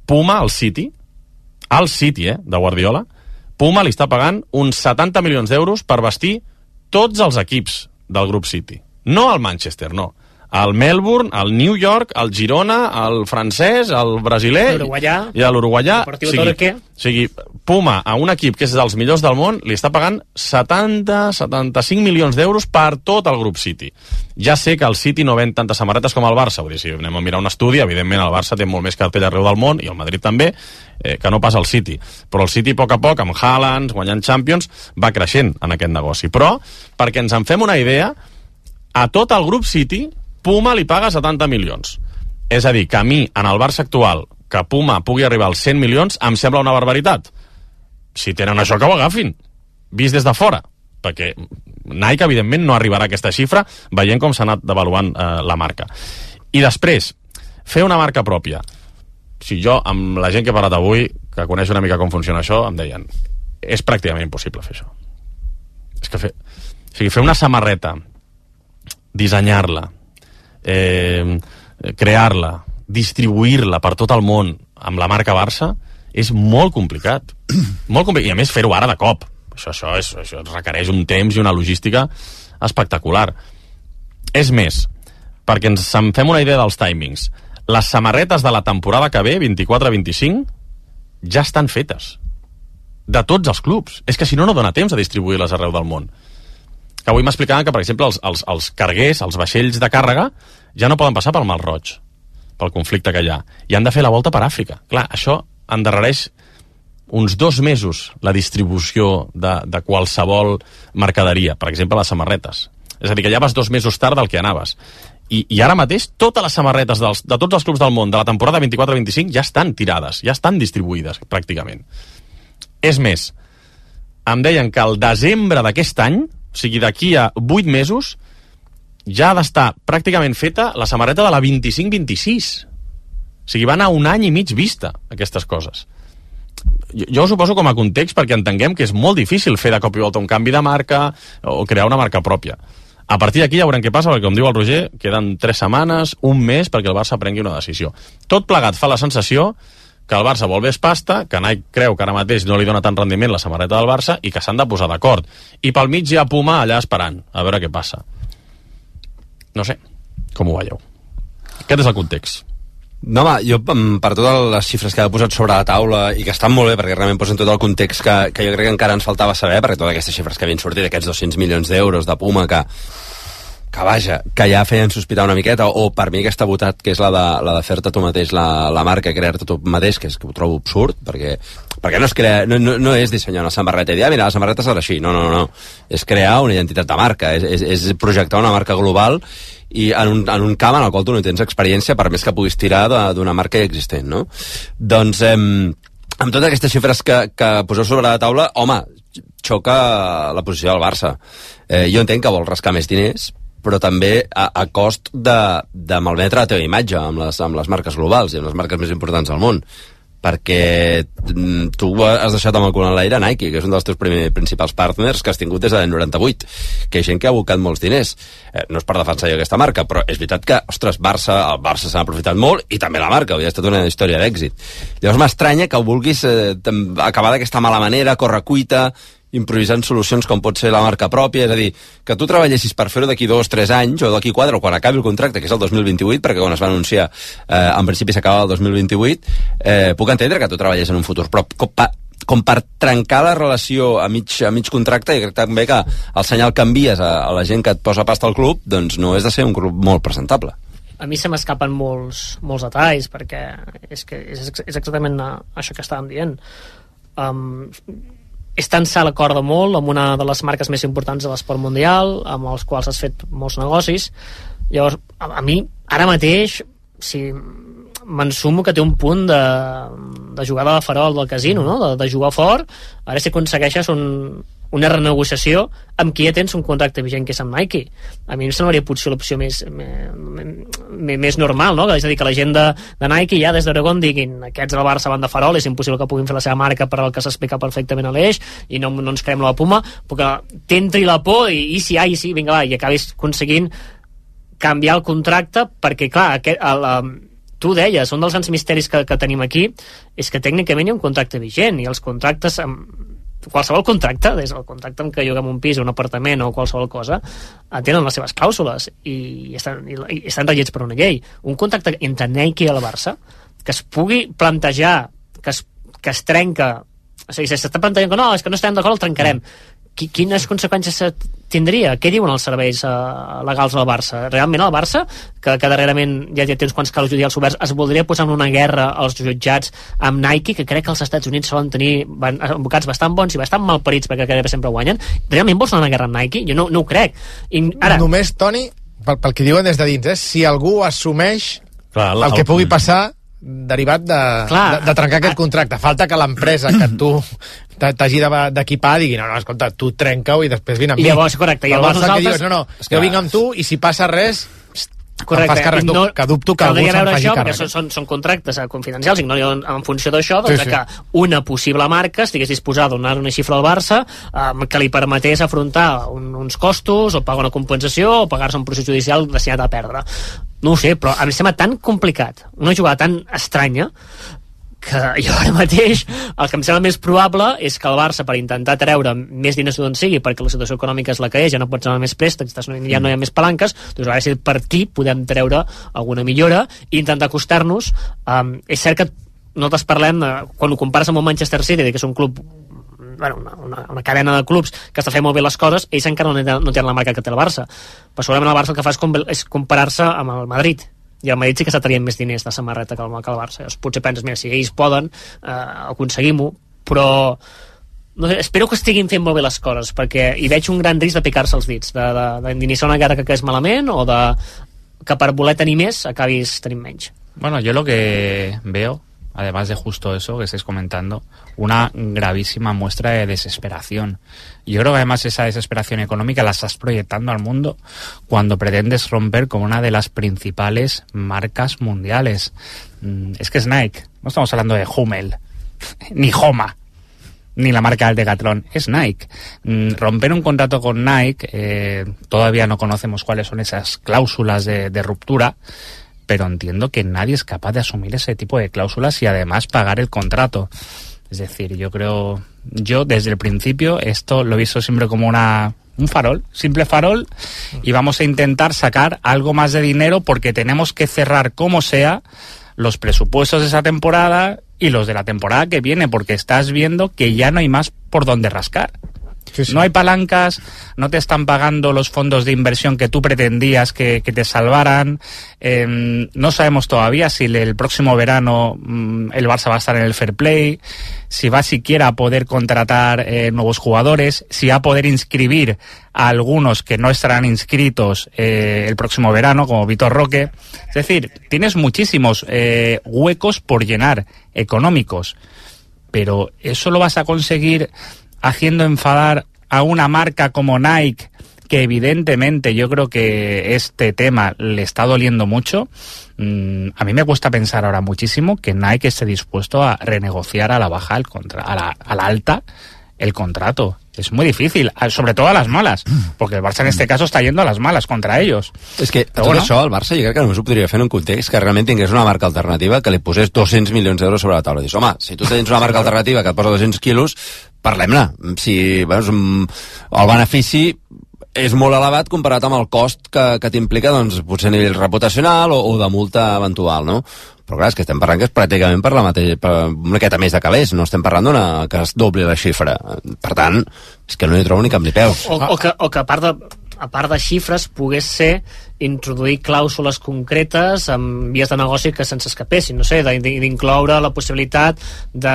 Puma, al City, al City, eh, de Guardiola, Puma li està pagant uns 70 milions d'euros per vestir tots els equips del grup City. No al Manchester, no. Al Melbourne, al New York, al Girona, al francès, al brasiler... L'uruguaià. I a l'uruguaià. Deportivo Torque. o sigui, Puma, a un equip que és dels millors del món, li està pagant 70-75 milions d'euros per tot el grup City. Ja sé que el City no ven tantes samarretes com el Barça, vull dir, si anem a mirar un estudi, evidentment el Barça té molt més cartell arreu del món, i el Madrid també, eh, que no passa el City. Però el City, a poc a poc, amb Haaland, guanyant Champions, va creixent en aquest negoci. Però, perquè ens en fem una idea, a tot el grup City, Puma li paga 70 milions. És a dir, que a mi, en el Barça actual, que Puma pugui arribar als 100 milions, em sembla una barbaritat. Si tenen això, que ho agafin. Vist des de fora. Perquè Nike, evidentment, no arribarà a aquesta xifra, veient com s'ha anat devaluant eh, la marca. I després, fer una marca pròpia. Si jo, amb la gent que he parlat avui, que coneix una mica com funciona això, em deien és pràcticament impossible fer això. És que fer, o sigui, fer una samarreta, dissenyar-la, eh, crear-la, distribuir-la per tot el món amb la marca Barça és molt complicat. (clears throat) molt complicat. I a més fer-ho ara de cop. Això, això, és, això requereix un temps i una logística espectacular. És més, perquè ens en fem una idea dels timings, les samarretes de la temporada que ve, 24-25, ja estan fetes. De tots els clubs. És que si no, no dona temps a distribuir-les arreu del món. Que avui m'explicaven que, per exemple, els, els, els carguers, els vaixells de càrrega, ja no poden passar pel Mar Roig, pel conflicte que hi ha. I han de fer la volta per Àfrica. Clar, això endarrereix uns dos mesos la distribució de, de qualsevol mercaderia, per exemple, les samarretes. És a dir, que ja vas dos mesos tard del que anaves. I, i ara mateix totes les samarretes dels, de tots els clubs del món de la temporada 24-25 ja estan tirades, ja estan distribuïdes, pràcticament. És més, em deien que el desembre d'aquest any, o sigui, d'aquí a 8 mesos, ja ha d'estar pràcticament feta la samarreta de la 25-26. O sigui, va anar un any i mig vista, aquestes coses. Jo, jo ho suposo com a context perquè entenguem que és molt difícil fer de cop i volta un canvi de marca o crear una marca pròpia. A partir d'aquí ja veurem què passa, perquè com diu el Roger, queden tres setmanes, un mes perquè el Barça prengui una decisió. Tot plegat fa la sensació que el Barça vol més pasta, que Nike creu que ara mateix no li dona tant rendiment la samarreta del Barça i que s'han de posar d'acord. I pel mig hi ha Puma allà esperant, a veure què passa. No sé, com ho veieu? Aquest és el context. No, home, jo mm, per totes les xifres que ha posat sobre la taula i que estan molt bé perquè realment posen tot el context que, que jo crec que encara ens faltava saber perquè totes aquestes xifres que havien sortit, aquests 200 milions d'euros de Puma que, que vaja, que ja feien sospitar una miqueta o, per mi aquesta votat que és la de, la de fer-te tu mateix la, la marca, crear-te tu mateix que és que ho trobo absurd perquè, perquè no, es crea, no, no, no és dissenyar una samarreta i dir, ah, mira, la samarreta serà així, no, no, no, és crear una identitat de marca, és, és, és projectar una marca global i en un, en un camp en el qual tu no tens experiència per més que puguis tirar d'una marca ja existent, no? Doncs, eh, amb totes aquestes xifres que, que poseu sobre la taula, home, xoca la posició del Barça. Eh, jo entenc que vol rascar més diners, però també a, a cost de, de malmetre la teva imatge amb les, amb les marques globals i amb les marques més importants del món perquè mm, tu has deixat amb el cul en l'aire Nike, que és un dels teus primers principals partners que has tingut des de l'any 98, que hi gent que ha abocat molts diners. Eh, no és per defensar jo aquesta marca, però és veritat que, ostres, Barça, el Barça s'ha aprofitat molt, i també la marca, hauria estat una història d'èxit. Llavors m'estranya que ho vulguis eh, acabar d'aquesta mala manera, correcuita, improvisant solucions com pot ser la marca pròpia, és a dir, que tu treballessis per fer-ho d'aquí dos, tres anys, o d'aquí quatre, o quan acabi el contracte, que és el 2028, perquè quan es va anunciar, eh, en principi s'acaba el 2028, eh, puc entendre que tu treballes en un futur, però com, pa, com per trencar la relació a mig, a mig contracte, i crec també que el senyal que envies a, a la gent que et posa pasta al club, doncs no és de ser un club molt presentable. a mi se m'escapen molts, molts detalls perquè és, que és, és exactament això que estàvem dient um, és tan sa l'acorda molt amb una de les marques més importants de l'esport mundial amb els quals has fet molts negocis llavors a, a mi ara mateix si m'ensumo que té un punt de, de jugada de farol del casino, no? de, de jugar fort ara si aconsegueixes un, una renegociació amb qui ja tens un contracte vigent que és amb Nike a mi em semblaria potser l'opció més, més, més normal no? és a dir, que la gent de, de Nike ja des d'Oregon diguin aquests del Barça van de farol és impossible que puguin fer la seva marca per al que s'explica perfectament a l'eix i no, no ens creem la Puma perquè t'entri la por i, i si, ah, i si, vinga va, i acabis aconseguint canviar el contracte perquè clar, aquest, el, el, tu deies, un dels grans misteris que, que tenim aquí és que tècnicament hi ha un contracte vigent i els contractes amb, qualsevol contracte, des del contracte amb què lloguem un pis, un apartament o qualsevol cosa, eh, tenen les seves clàusules i estan, i, estan regits per una llei. Un contracte entre Nike i el Barça que es pugui plantejar que es, que es trenca o sigui, si s'està plantejant que no, és que no estem d'acord, el trencarem. Qui, quines conseqüències se tindria? Què diuen els serveis eh, legals del Barça? Realment el Barça, que, que darrerament ja, té uns quants casos judicials oberts, es voldria posar en una guerra als jutjats amb Nike, que crec que els Estats Units solen tenir van, advocats bastant bons i bastant malparits perquè gairebé sempre guanyen. Realment vols anar a una guerra amb Nike? Jo no, no ho crec. I ara, Només, Toni, pel, pel que diuen des de dins, eh, si algú assumeix Clar, el que pugui passar derivat de, Clar. de, de trencar aquest contracte. Falta que l'empresa que tu t'hagi de- d'equipar digui, no, no, escolta, tu trenca-ho i després vine amb I mi. llavors, correcte, el llavors que nosaltres- dius, no, no, És jo que- vinc amb tu i si passa res, Correcte, fas càrrec i tu, que dubto que algú se'n faci això, càrrec. són, són, són contractes eh, confidencials i no en, en funció d'això doncs, Sí, sí, sí. sí. que una possible marca estigués disposada a donar una xifra al Barça eh, que li permetés afrontar un, uns costos o pagar una compensació o pagar-se un procés judicial destinat a perdre no ho sé, però em sembla tan complicat una jugada tan estranya que (laughs) jo ara mateix el que em sembla més probable és que el Barça per intentar treure més diners d'on sigui perquè la situació econòmica és la que és, ja no pots anar més préstecs ja no hi ha més palanques doncs a veure si per aquí podem treure alguna millora. I intentar acostar-nos um, és cert que nosaltres parlem de, quan ho compares amb el Manchester City que és un club bueno, una, una, una cadena de clubs que està fent molt bé les coses ells encara no, no tenen la marca que té el Barça. Però segurament el Barça el que fa és, com, és comparar-se amb el Madrid i el Madrid sí que s'atrien més diners de samarreta que el, que el Barça. Llavors, potser penses, mira, si ells poden eh, aconseguim-ho, però no sé, espero que estiguin fent molt bé les coses perquè hi veig un gran risc de picar-se els dits d'iniciar una guerra que acabés malament o de que per voler tenir més acabis tenint menys. Bueno, yo lo que veo, además de justo eso que estáis comentando, una gravísima muestra de desesperación. Yo creo que además esa desesperación económica la estás proyectando al mundo cuando pretendes romper con una de las principales marcas mundiales. Mm, Es que es Nike, no estamos hablando de Hummel, (laughs) ni Homa, ni la marca del Decathlon, es Nike. Mm, Romper un contrato con Nike, eh, todavía no conocemos cuáles son esas cláusulas de, de ruptura, pero entiendo que nadie es capaz de asumir ese tipo de cláusulas y además pagar el contrato. Es decir, yo creo, yo desde el principio esto lo he visto siempre como una un farol, simple farol, y vamos a intentar sacar algo más de dinero porque tenemos que cerrar como sea los presupuestos de esa temporada y los de la temporada que viene, porque estás viendo que ya no hay más por donde rascar. No hay palancas, no te están pagando los fondos de inversión que tú pretendías que, te salvaran. eh, no sabemos todavía si el, el próximo verano mm, el Barça va a estar en el fair play, si va siquiera a poder contratar eh, nuevos jugadores, si va a poder inscribir a algunos que no estarán inscritos eh, el próximo verano, como Vitor Roque. Es decir, tienes muchísimos eh, huecos por llenar económicos pero eso lo vas a conseguir haciendo enfadar a una marca como Nike, que evidentemente yo creo que este tema le está doliendo mucho. Mm, a mí me cuesta pensar ahora muchísimo que Nike esté dispuesto a renegociar a la baja, el contra a, la, a la alta, el contrato. Es muy difícil, a- sobre todo a las malas, porque el Barça en este caso está yendo a las malas contra ellos. És que Però tot bueno. això el Barça jo crec que només ho podria fer en un context que realment tingués una marca alternativa que li posés 200 milions d'euros sobre la taula. Dius, home, si tu tens una marca alternativa que et posa 200 quilos, parlem-ne. Si veus, mm, el benefici és molt elevat comparat amb el cost que, que t'implica doncs, potser a nivell reputacional o, o de multa eventual, no? Però clar, és que estem parlant que és pràcticament per la mateixa, per una miqueta més de calés, no estem parlant d'una que es dobli la xifra. Per tant, és que no hi trobo ni cap ni peus. o, o, que, o que a part de a part de xifres pogués ser introduir clàusules concretes amb vies de negoci que se'ns escapessin, no sé, d'in- d'incloure la possibilitat de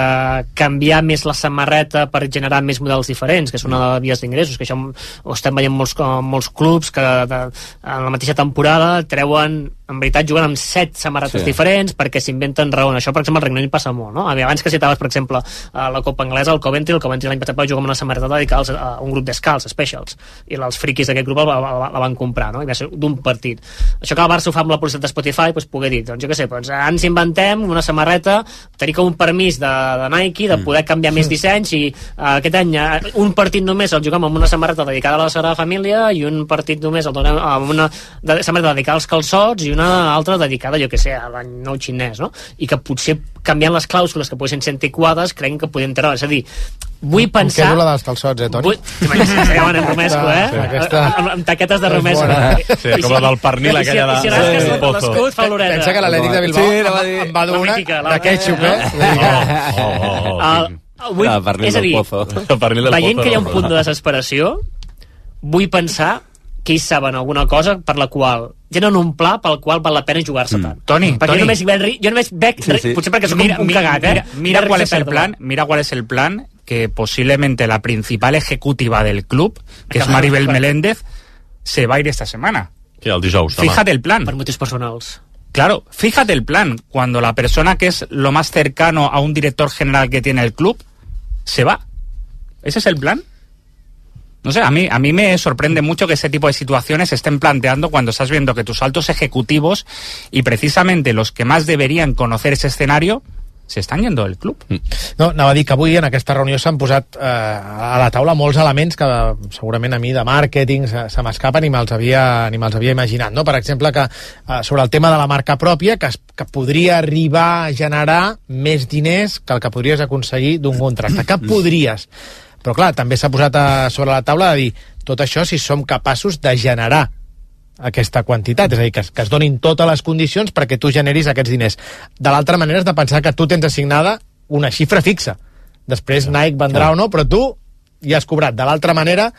canviar més la samarreta per generar més models diferents, que és una de les vies d'ingressos, que això ho estem veient molts, molts clubs que de, en la mateixa temporada treuen en veritat juguen amb set samarretes Sí. diferents perquè s'inventen raons. Això, per exemple, al Regne Unit passa molt, no? Abans que citaves, per exemple, a la Copa Anglesa, el Coventry, el Coventry l'any passat va jugar amb una samarreta dedicada a un grup d'escals, specials, i els friquis d'aquest grup la, la, la, la van comprar, no? I va ser d'un partit. Això que el Barça ho fa amb la publicitat de Spotify, doncs poder dir, doncs jo què sé, doncs ens inventem una samarreta, tenir com un permís de, de Nike, de poder canviar més dissenys i uh, aquest any uh, un partit només el juguem amb una samarreta dedicada a la Sagrada Família i un partit només el donem amb una de, samarreta dedicada als calçots i una altra dedicada, jo que sé, a l'any nou xinès, no? I que potser canviant les clàusules que poguessin ser antiquades creguin que podien treure, és a dir, vull Em pensar... quedo la dels calçots, eh, Toni? Vull... T'imagines, eh, en romesco, eh? Sí, aquesta- Amb, amb taquetes de romesco. bona. Sí, com la del pernil, aquella de- si rasques Sí. sí. l'escut, fa oloreta. Pensa que l'Atlètic de Bilbao Sí, em, dir- em va dur La una mítica, la- de ketchup, eh? Oh, oh, oh, oh. El, vull, Ah, pernil és a dir, Pozo. El pernil del veient que hi ha un punt de desesperació, vull pensar que ells saben alguna cosa per la qual tenen un pla pel qual val la pena jugar-se tant. Toni, perquè Toni. jo només, veig, jo només veig, Sí, sí. potser perquè soc un, un cagat, eh? Mira, mira Veig cuál es el de plan, mira cuál es el plan que posiblemente la principal ejecutiva del club, que es Claro, Maribel claro. Meléndez, se va a ir esta semana. Sí, el dijous, demà. Fíjate el plan. Per motius personals. Claro, fíjate el plan. Cuando la persona que es lo más cercano a un director general que tiene el club se va. ¿Ese es el plan? No sé, a mí, a mí me sorprende mucho que ese tipo de situaciones se estén planteando cuando estás viendo que tus altos ejecutivos y precisamente los que más deberían conocer ese escenario se están yendo del club. No, anava a dir que avui en aquesta reunió s'han posat eh, a la taula molts elements que segurament a mi de màrqueting se, se m'escapen i me'ls havia, ni me'ls havia imaginat. No? Per exemple, que eh, sobre el tema de la marca pròpia, que, es, que podria arribar a generar més diners que el que podries aconseguir d'un contracte. Que podries. Però clar, també s'ha posat a, sobre la taula de dir tot això si som capaços de generar aquesta quantitat, és a dir, que, que es donin totes les condicions perquè tu generis aquests diners. De l'altra manera és de pensar que tu tens assignada una xifra fixa. Després Nike vendrà o no, però tu ja has cobrat. De l'altra manera,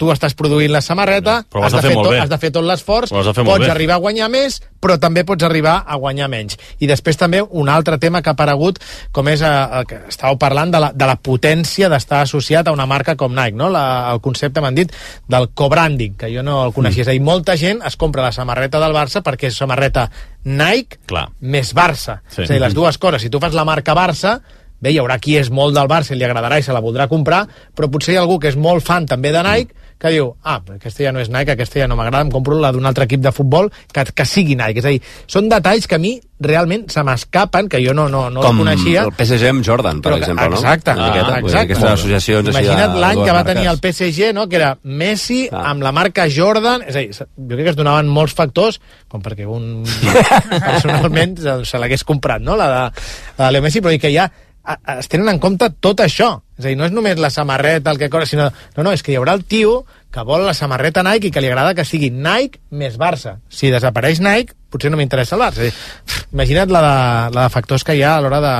tu estàs produint la samarreta, Però has de fer fer tot, has de fer tot l'esforç, pots arribar a guanyar més, però també pots arribar a guanyar menys. I després també un altre tema que ha aparegut, com és eh, el que estàveu parlant de la, de la potència d'estar associat a una marca com Nike, no? La, el concepte, m'han dit, del co-branding, que jo no el coneixia. Mm. És a dir, molta gent es compra la samarreta del Barça perquè és samarreta Nike Clar. més Barça. Sí. És a dir, les dues coses. Si tu fas la marca Barça, bé, hi haurà qui és molt del Barça i li agradarà i se la voldrà comprar, però potser hi ha algú que és molt fan també de Nike que diu, ah, però aquesta ja no és Nike, aquesta ja no m'agrada, em compro la d'un altre equip de futbol que, que sigui Nike. És a dir, són detalls que a mi realment se m'escapen, que jo no, no, no Com coneixia. el PSG amb Jordan, per Però que- exemple, no? exacte, miqueta, ah, exacte. Aquestes associacions Imagina't l'any que va tenir el. PSG, no? que era Messi amb la marca Jordan, és a dir, jo crec que es donaven molts factors, com perquè un (laughs) personalment se, se l'hagués comprat, no?, la de, la de Leo Messi, però dir que ja a- a- es tenen en compte tot això. És a dir, no és només la samarreta, el que corre, sinó... No, no, és que hi haurà el tio que vol la samarreta Nike i que li agrada que sigui Nike més Barça. Si desapareix Nike, potser no m'interessa el Barça. Imagina't la de, la de factors que hi ha a l'hora de,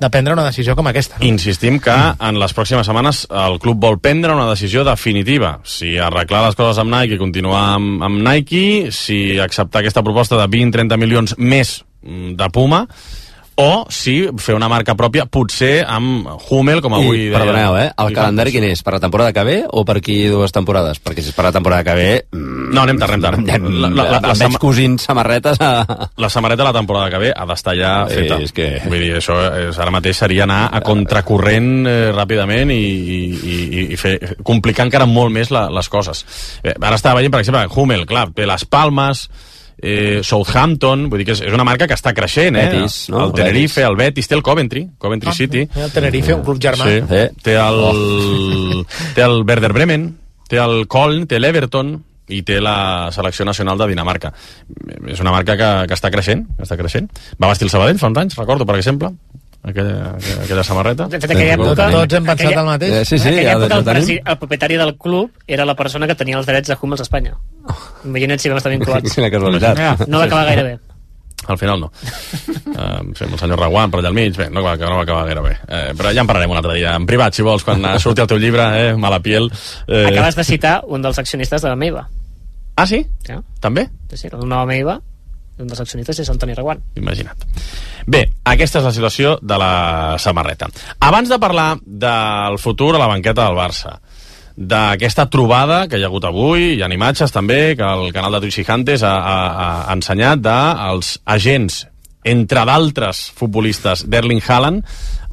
de prendre una decisió com aquesta. Insistim que en les pròximes setmanes el club vol prendre una decisió definitiva. Si arreglar les coses amb Nike i continuar amb, amb Nike, si acceptar aquesta proposta de 20-30 milions més mm, de Puma, o si fer una marca pròpia, potser amb Hummel, com avui I, perdoneu, eh? El calendari quin és? Per la temporada que ve o per aquí dues temporades? Perquè si és per la temporada que ve... mm, No, anem tard, anem tard. (laughs) Ja, La- la- la- la veig sama- cosint samarretes a... La samareta de la temporada que ve ha d'estar ja Eh, feta. és que- Vull dir, això és, ara mateix seria anar a contracorrent eh, ràpidament i, i, i, i fer, complicar encara molt més la, les coses. Eh, ara estava veient, per exemple, Hummel, clar, té les Palmes, eh, Southampton, vull dir que és, és una marca que està creixent, eh? Betis, no? El Tenerife, el Betis, té el Coventry, Coventry Ah, City. El Tenerife, un club germà. Sí, Eh. té el, (laughs) té el Werder Bremen, té el Köln, té l'Everton i té la selecció nacional de Dinamarca. És una marca que, que està creixent, que està creixent. Va vestir el Sabadell fa uns anys, recordo, per exemple, aquella, aquella, aquella samarreta. De fet, aquella època... Tots hem pensat aquella- el mateix. Eh, sí, sí, aquella ja època el, presi, el propietari del club era la persona que tenia els drets de Hummels a Espanya. Imagina't si vam estar vinculats. (laughs) Quina casualitat. No va acabar gaire bé. Al final no. Uh, sí, amb el senyor Raguant per allà al mig, bé, no va, no va acabar gaire bé. Eh, però ja en parlarem un altre dia, en privat, si vols, quan (laughs) surti el teu llibre, eh, Mala piel. Eh... Acabes de citar un dels accionistes de la Meiva. Ah, sí? Ja. També? Sí, sí, el nou Meiva, un dels accionistes és Antoni Reguant. Imagina't. Bé, aquesta és la situació de la samarreta. Abans de parlar del futur a la banqueta del Barça, d'aquesta trobada que hi ha hagut avui, hi ha imatges també, que el canal de Twitch Gigantes ha, ha, ha ensenyat dels agents, entre d'altres futbolistes, d'Erling Haaland,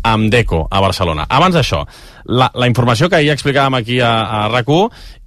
amb Deco a Barcelona. Abans d'això, la, la informació que ahir explicàvem aquí a, a rac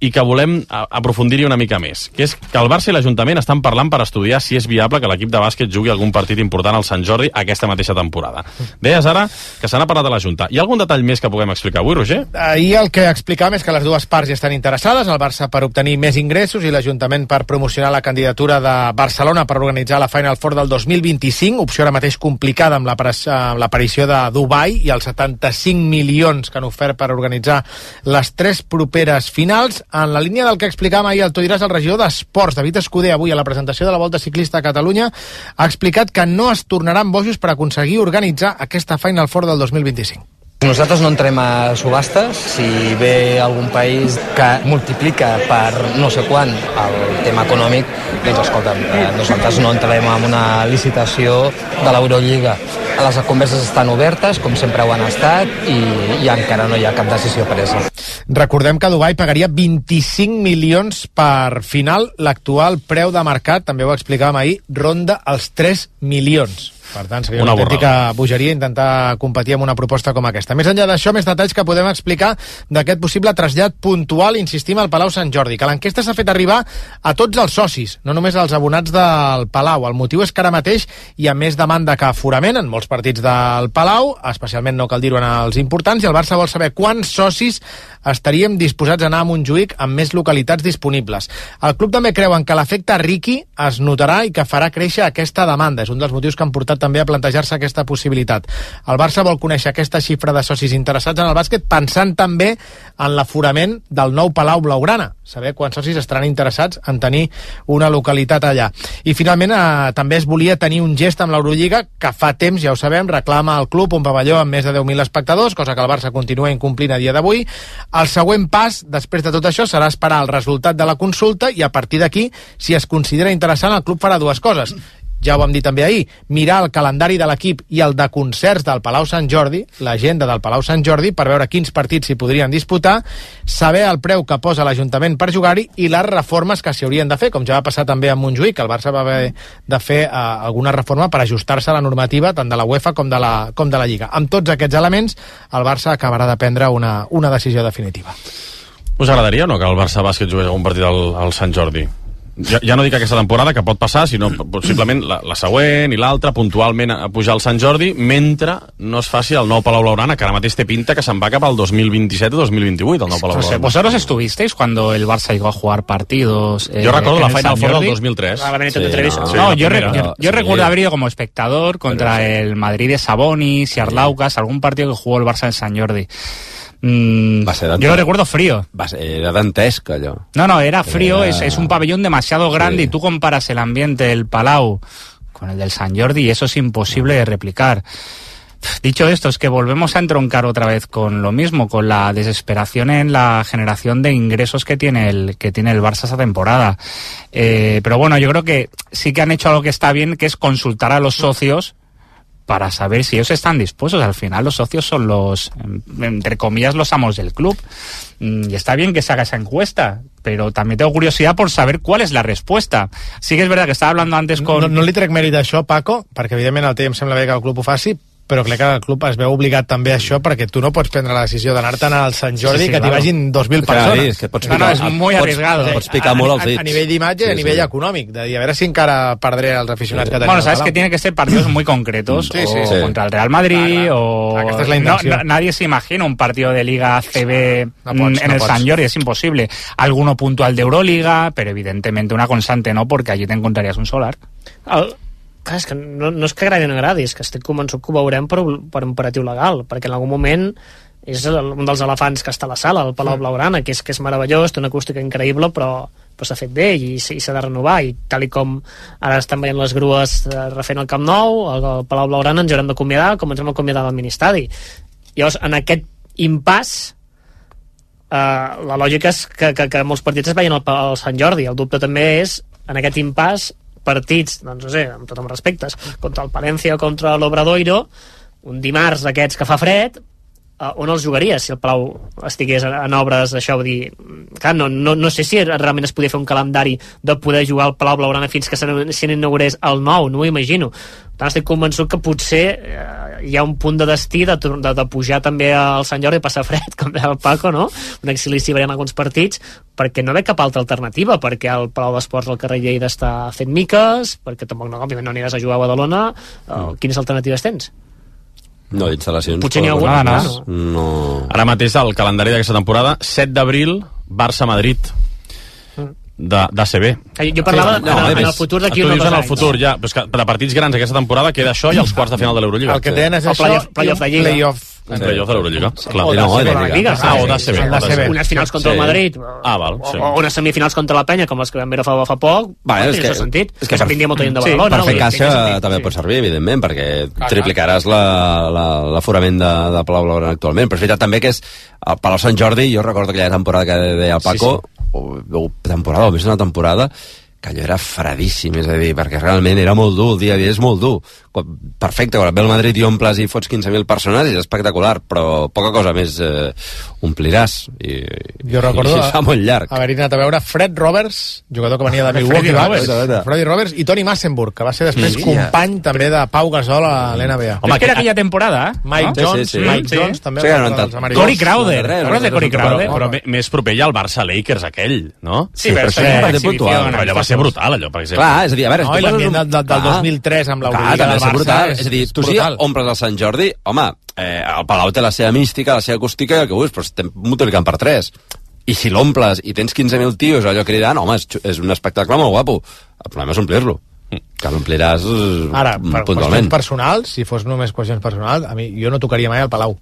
i que volem aprofundir-hi una mica més, que és que el Barça i l'Ajuntament estan parlant per estudiar si és viable que l'equip de bàsquet jugui algun partit important al Sant Jordi aquesta mateixa temporada. Deies ara que se n'ha parlat a la Junta. Hi ha algun detall més que puguem explicar avui, Roger? Ahir el que explicàvem és que les dues parts ja estan interessades, el Barça per obtenir més ingressos i l'Ajuntament per promocionar la candidatura de Barcelona per organitzar la Final Four del 2025, opció ara mateix complicada amb l'aparició de Dubai i els 75 milions que han ofert per organitzar les tres properes finals. En la línia del que explicàvem ahir al Todiràs, el regidor d'Esports, David Escudé, avui a la presentació de la Volta Ciclista a Catalunya, ha explicat que no es tornaran bojos per aconseguir organitzar aquesta Final Four del 2025. Nosaltres no entrem a subhastes. Si ve algun país que multiplica per no sé quant el tema econòmic, doncs escolta'm, eh, nosaltres no entrarem en una licitació de l'Eurolliga. Les converses estan obertes, com sempre ho han estat, i, i encara no hi ha cap decisió presa. Recordem que Dubai pagaria 25 milions per final. L'actual preu de mercat, també ho explicàvem ahir, ronda els 3 milions. Per tant, seria una, Una autèntica bogeria intentar competir amb una proposta com aquesta. Més enllà d'això, més detalls que podem explicar d'aquest possible trasllat puntual, insistim, al Palau Sant Jordi, que l'enquesta s'ha fet arribar a tots els socis, no només als abonats del Palau. El motiu és que ara mateix hi ha més demanda que aforament en molts partits del Palau, especialment no cal dir-ho en els importants, i el Barça vol saber quants socis estaríem disposats a anar a Montjuïc amb més localitats disponibles. El club també creuen que l'efecte Riqui es notarà i que farà créixer aquesta demanda. És un dels motius que han portat també a plantejar-se aquesta possibilitat. El Barça vol conèixer aquesta xifra de socis interessats en el bàsquet pensant també en l'aforament del nou Palau Blaugrana, saber quants socis estaran interessats en tenir una localitat allà. I finalment eh, també es volia tenir un gest amb l'Eurolliga que fa temps, ja ho sabem, reclama al club un pavelló amb més de 10.000 espectadors, cosa que el Barça continua incomplint a dia d'avui. El següent pas, després de tot això, serà esperar el resultat de la consulta i a partir d'aquí, si es considera interessant, el club farà dues coses ja ho vam dir també ahir, mirar el calendari de l'equip i el de concerts del Palau Sant Jordi, l'agenda del Palau Sant Jordi, per veure quins partits s'hi podrien disputar, saber el preu que posa l'Ajuntament per jugar-hi i les reformes que s'hi haurien de fer, com ja va passar també amb Montjuïc, que el Barça va haver de fer eh, alguna reforma per ajustar-se a la normativa tant de la UEFA com de la, com de la Lliga. Amb tots aquests elements, el Barça acabarà de prendre una, una decisió definitiva. Us agradaria o no que el Barça Bàsquet jugués algun partit al, al Sant Jordi? Ja, ja no dic aquesta temporada, que pot passar, sinó (clears throat) possiblement la, la següent i l'altra, puntualment a pujar al Sant Jordi, mentre no es faci el nou Palau Blaugrana, que ara mateix té pinta que se'n va cap al 2027 o 2028, el nou Palau No sé, Blaugrana. ¿Vosotros estuvisteis cuando el Barça llegó a jugar partidos? eh, Yo recuerdo la Final Four del Jordi? 2003. Ah. Sí, no, la yo, primera. yo, yo Sí. recuerdo haber ido como espectador contra el Madrid de Sabonis y Arlaucas, algún partido que jugó el Barça en San Jordi. Mm, yo recuerdo frío. Era dantesc, allò. No, no, era frío, Era- es, es un pabellón demasiado grande y tú comparas el ambiente del Palau con el del San Jordi y eso es imposible de replicar. Dicho esto, es que volvemos a entroncar otra vez con lo mismo, con la desesperación en la generación de ingresos que tiene el, que tiene el Barça esta temporada. Eh, pero bueno, yo creo que sí que han hecho algo que está bien, que es consultar a los socios para saber si ellos están dispuestos. Al final los socios son los, entre comillas, los amos del club. Mm, Y está bien que se haga esa encuesta, pero también tengo curiosidad por saber cuál es la respuesta. Sí que es verdad que estaba hablando antes con... No, no li trec mèrit a això, Paco, perquè evidentment el té em sembla bé que el club ho faci, però crec que el club es veu obligat també a això perquè tu no pots prendre la decisió d'anar-te'n al Sant Jordi Sí, sí, que t'hi vagin 2.000 És que, persones. és que pots No, no, picar- és muy pots- arriesgado. pots picar A- molt a- els a, dits. a nivell d'imatge i Sí, a nivell sí. econòmic, de dir, a veure si encara perdré els aficionats que tenim. Bueno, sabes que tiene que ser partidos muy concretos, Sí, sí, o sí. contra el Real Madrid, o... Aquesta és la No, intenció. no, nadie se imagina un partido de Liga ACB No pots, en no el pots. San Jordi, es imposible. Alguno puntual de Euroliga, pero evidentemente una constante no, porque allí te encontrarías un solar. El, clar, és que no, no és que agradi o no agradi, és que estic convençut que ho veurem per, per imperatiu legal, perquè en algun moment és el, un dels elefants que està a la sala, el Palau Blaugrana, que és, que és meravellós, té una acústica increïble, però, però s'ha fet bé i, i s'ha de renovar, i tal i com ara estan veient les grues eh, refent el Camp Nou, el, el Palau Blaugrana ens haurem d'acomiadar com ens hem acomiadat del Ministadi. Llavors, en aquest impàs, eh, la lògica és que, que, que molts partits es veien al, al Sant Jordi. El dubte també és, en aquest impàs, partits, doncs no sé, amb tot amb respectes, contra el Palencia o contra l'Obradoiro, un dimarts d'aquests que fa fred, uh, on els jugaries si el Palau estigués en, obres això vull dir, clar, no, no, no sé si realment es podia fer un calendari de poder jugar al Palau Blaugrana fins que n'inaugurés el nou, no ho imagino per tant estic convençut que potser eh, hi ha un punt de destí de, de, de pujar també al Sant Jordi i passar fred (laughs) com deia el Paco, no? un exili si veiem alguns partits perquè no ve cap altra alternativa perquè el Palau d'Esports al carrer Lleida està fent miques perquè tampoc no, òbviament no aniràs a jugar a Badalona eh, quines alternatives tens? No, d'instal·lacions. Potser n'hi ha alguna, no. no. Ara mateix el calendari d'aquesta temporada, 7 d'abril, Barça-Madrid de, d'ACB. Jo- jo parlava en el- en el futur d'aquí uns en dos el futur, ja. Però és que de partits grans aquesta temporada queda això i els quarts de final de l'Eurolliga. El que tenen és El això playoff- playoff de i un playoff. Un playoff de l'Eurolliga. Clar. O I no, de de Lliga, Ah, o d'ACB. Sí, unes finals contra Sí. el Madrid Ah, val, sí. o, o unes semifinals contra la Penya com les que vam veure fa, fa poc Va, no és que, sentit és que que vindria molta gent de sí, Badalona per fer caixa també pot servir, evidentment, perquè triplicaràs la- la- l'aforament de, de Palau Blaugrana actualment. Però és veritat també que és el Palau Sant Jordi, jo recordo aquella temporada que deia el Paco, O, o temporada, o més d'una temporada, que allò era fredíssim, és a dir, perquè realment era molt dur, el dia a dia és molt dur. Perfecte, quan ve el Madrid i omples i fots 15.000 persones és espectacular, però poca cosa més eh, ompliràs. I, Jo recordo i fa molt llarg. haver anat a veure Fred Roberts, jugador que venia de Milwaukee Bucks, Roberts. Freddy Roberts i Tony Massenburg, que va ser després Sí. company també de Pau Gasol a l'NBA. Home, que era aquella temporada, Mike no? Jones, Sí, sí, sí. Mike Sí. Jones també. Sí, va que no tant. americans. Corey Crowder. Res, ¿Recordes de res, Corey res, Crowder? Però, però mé- més proper hi ha el Barça-Lakers aquell, no? Sí, però ja era exhibició, Però allò va ser brutal, allò, per exemple. Clar, és a dir, a veure... No, i l'ambient del, del, del Clar. 2003 amb Clar, Barça brutal. És a dir, tu si brutal. omples el Sant Jordi, home, eh, el Palau té la seva mística, la seva acústica i el que vulguis, però estem multiplicant per 3. I si l'omples i tens 15.000 tios allò cridant, home, és, és un espectacle molt guapo. El problema és omplir-lo. Que l'ompliràs eh, Ara, per puntualment. qüestions personals, si fos només qüestions personals, a mi, jo no tocaria mai al Palau.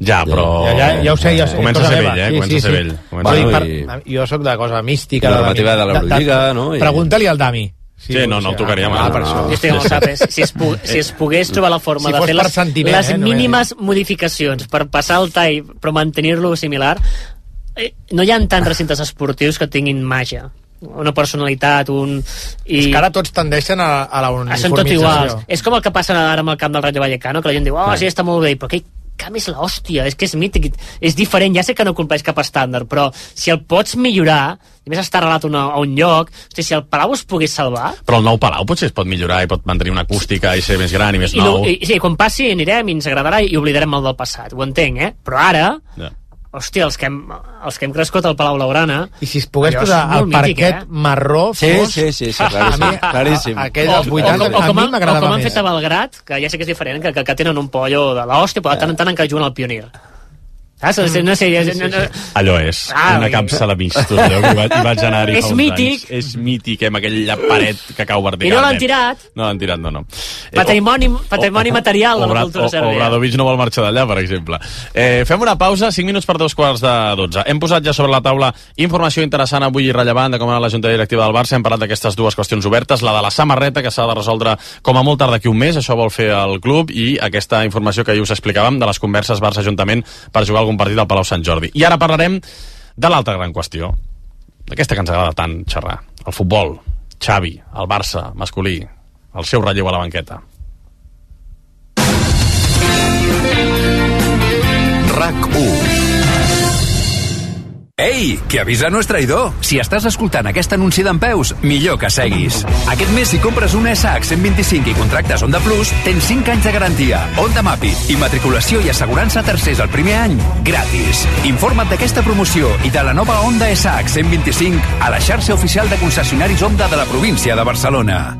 Ja, però... Ja, ja, ja ho sé, ja ho sé. Comença a cosa ser vell, eh? Sí, Comença sí, a ser sí. vell. Comença Vull dir, a per, jo sóc de cosa mística. La de- normativa de l'Eurolliga, no? I- Pregunta-li al Dami. Sí, no, no el tocaria mai. Ah, per això. Jo estic amb. Si es, pu si es pogués trobar la forma Si de fer les, les eh, mínimes modificacions per passar el tall però mantenir-lo similar, eh, no hi ha tants recintes esportius que tinguin màgia una personalitat, un... I... És que ara tots tendeixen a, a la Ah, són tot uniformització. iguals. És com el que passa ara amb el camp del Rayo Vallecano, que la gent diu, oh, Sí. sí, està molt bé, però aquell camp és l'hòstia, és que és mític, és diferent, ja sé que no compleix cap estàndard, però si el pots millorar, i a més està arrelat una, a un lloc, hosti, si el Palau es pogués salvar, Però el nou Palau potser es pot millorar i pot mantenir una acústica i ser més gran i més i, no, nou. i, sí, quan passi anirem i ens agradarà i oblidarem el del passat, ho entenc, eh? Però ara, Ja. Hòstia, els que hem, els que hem crescut al Palau Blaugrana... I si es pogués posar el molt mític, parquet eh? marró Sí, fos... sí, sí, sí, claríssim, A mi, a- claríssim. a- Aquell dels 80, o, o, a com, mi o com m'agradava han més. fet a Belgrat, que ja sé que és diferent, que, que, que tenen un pollo de l'hòstia, però de tant en tant encara juguen al Pionir. Saps? No sé, no, no, Allò és, Ah, una allò que hi vaig, hi vaig anar-hi (laughs) És mític. anys. És mític, eh, amb aquella paret que cau I verticalment. no l'han tirat. No l'han tirat, no, no. Eh, Patrimoni, patrimoni material de la cultura o- sèrbia. Obradovic no vol marxar d'allà, per exemple. Eh, fem una pausa, 5 minuts per dos quarts de 12. Hem posat ja sobre la taula informació interessant avui i rellevant de com era la Junta Directiva del Barça. Hem parlat d'aquestes dues qüestions obertes, la de la samarreta, que s'ha de resoldre com a molt tard d'aquí un mes, això vol fer el club, i aquesta informació que ahir us explicàvem de les converses Barça-Ajuntament per jugar algun partit al Palau Sant Jordi. I ara parlarem de l'altra gran qüestió, d'aquesta que ens agrada tant xerrar, el futbol, Xavi, el Barça, masculí, el seu relleu a la banqueta. RAC1 Ei, que avisa no és traïdor. Si estàs escoltant aquest anunci d'en Peus, millor que seguis. Aquest mes, si compres una SAC 125 i contractes Onda Plus, tens 5 anys de garantia, Onda Mapi, immatriculació i assegurança tercers el primer any, gratis. Informa't d'aquesta promoció i de la nova Onda SAC 125 a la xarxa oficial de concessionaris Onda de la província de Barcelona.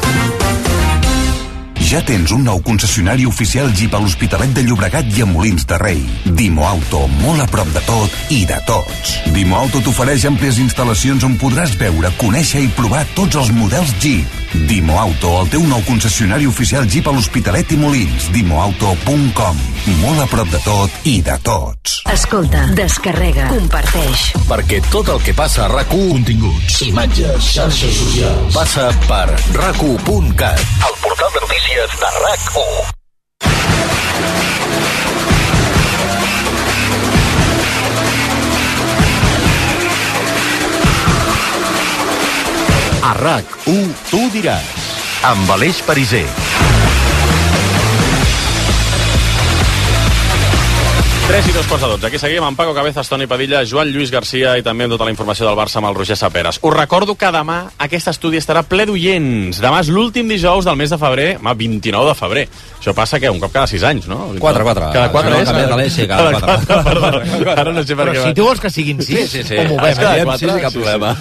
Ja tens un nou concessionari oficial Jeep a l'Hospitalet de Llobregat i a Molins de Rei. Dimo Auto, molt a prop de tot i de tots. Dimo Auto t'ofereix àmplies instal·lacions on podràs veure, conèixer i provar tots els models Jeep. Dimo Auto, el teu nou concessionari oficial Jeep a l'Hospitalet i Molins. Dimoauto.com. Molt a prop de tot i de tots. Escolta, descarrega, comparteix. Perquè tot el que passa a RAC1, continguts, imatges, xarxes socials, passa per RAC1.cat, el portal de notícies de RAC1. A RAC1, tu diràs, amb Aleix Pariser. 3 i 2 quarts de 12. Aquí seguim amb Paco Cabezas, Toni Padilla, Joan Lluís Garcia i també amb tota la informació del Barça amb el Roger Saperes. Us recordo que demà aquest estudi estarà ple d'oients. Demà és l'últim dijous del mes de febrer, home, 29 de febrer. Això passa que un cop cada 6 anys, no? Quatre, quatre. Cada 4 No, és? de l'Eix, sí, cada quatre. perdó. Ara no sé per Però què. si tu vols que siguin sis, Sí, sí, sí. ho movem, cada eh? quatre, sí, sí, cap problema.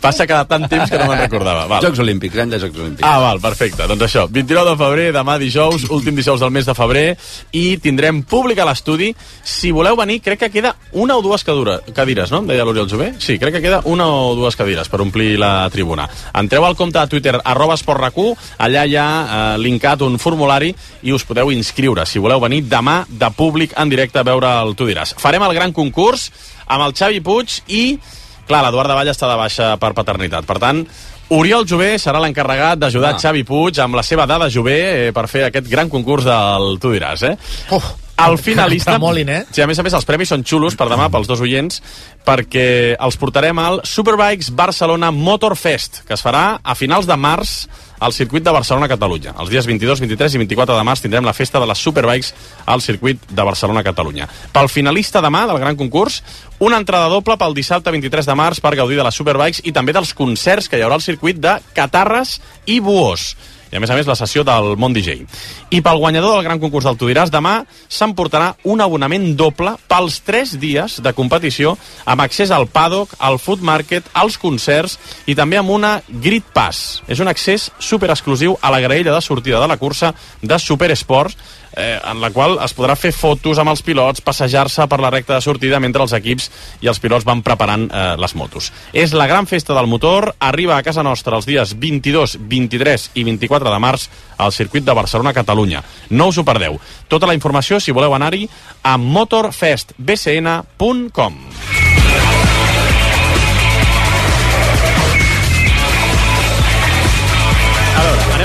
Passa cada tant temps que no me'n recordava. Val. Jocs Olímpics, any de Jocs Olímpics. Ah, val, perfecte. Doncs això, 29 de febrer, demà dijous, últim dijous del mes de febrer, i tindrem públic a l'estudi. Si voleu venir, crec que queda una o dues cadires, no? Em deia l'Oriol Jové? Sí, crec que queda una o dues cadires per omplir la tribuna. Entreu al compte de Twitter, arroba esportracu, allà hi ha eh, linkat un formulari i us podeu inscriure, si voleu venir demà de públic en directe a veure el Tu diràs. Farem el gran concurs amb el Xavi Puig i, clar, l'Eduard de Vall està de baixa per paternitat. Per tant, Oriol Jové serà l'encarregat d'ajudar Ah. Xavi Puig amb la seva dada Jové eh, per fer aquest gran concurs del Tu diràs, eh? Oh, el finalista... tremolin, eh? Sí, a més a més, els premis són xulos per demà pels dos oients, perquè els portarem al Superbikes Barcelona Motor Fest, que es farà a finals de març al circuit de Barcelona-Catalunya. Els dies 22, 23 i 24 de març tindrem la festa de les Superbikes al circuit de Barcelona-Catalunya. Pel finalista demà del gran concurs, una entrada doble pel dissabte 23 de març per gaudir de les Superbikes i també dels concerts que hi haurà al circuit de Catarres i Buós. I a més a més la sessió del Món DJ. I pel guanyador del gran concurs del Tu diràs, demà s'emportarà un abonament doble pels 3 dies de competició amb accés al paddock, al food market, als concerts i també amb una Grid Pass. És un accés super exclusiu a la graella de sortida de la cursa de Supersports eh, en la qual es podrà fer fotos amb els pilots, passejar-se per la recta de sortida mentre els equips i els pilots van preparant eh, les motos. És la gran festa del motor, arriba a casa nostra els dies 22, 23 i 24 de març al circuit de Barcelona-Catalunya. No us ho perdeu. Tota la informació, si voleu anar-hi, a motorfestbcn.com.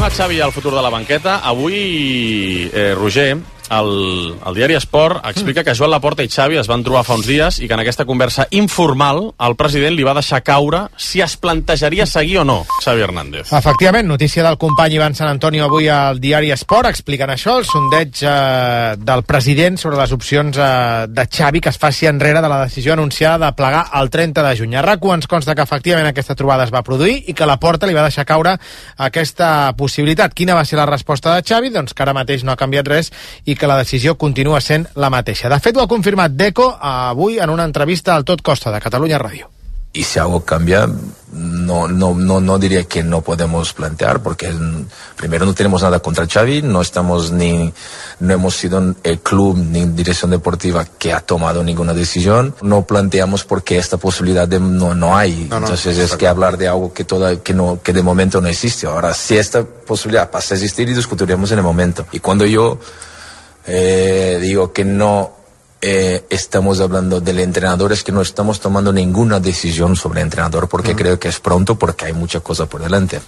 Xavi al futur de la banqueta. Avui, eh, Roger, el, el diari Esport explica que Joan Laporta i Xavi es van trobar fa uns dies i que en aquesta conversa informal el president li va deixar caure si es plantejaria seguir o no Xavi Hernández. Efectivament, notícia del company Ivan San Antonio avui al diari Esport explicant això, el sondeig eh, del president sobre les opcions eh, de Xavi que es faci enrere de la decisió anunciada de plegar el 30 de juny. A RACU ens consta que efectivament aquesta trobada es va produir i que la porta li va deixar caure aquesta possibilitat. Quina va ser la resposta de Xavi? Doncs que ara mateix no ha canviat res i que la decisió continua sent la mateixa. De fet, ho ha confirmat Deco avui en una entrevista al Tot Costa de Catalunya Ràdio. y si algo cambia, no, no, no, no diría que no podemos plantear, porque primero no tenemos nada contra Xavi, no estamos ni, no hemos sido el club ni dirección deportiva que ha tomado ninguna decisión, no planteamos porque esta posibilidad de, no, no hay, No, no, entonces es que hablar de algo que, toda, que, no, que de momento no existe. Ahora, si esta posibilidad pasa a existir y discutiremos en el momento. Y cuando yo eh, digo que no eh, estamos hablando del entrenador, es que no estamos tomando ninguna decisión sobre el entrenador porque creo que es pronto porque hay mucha cosa por delante.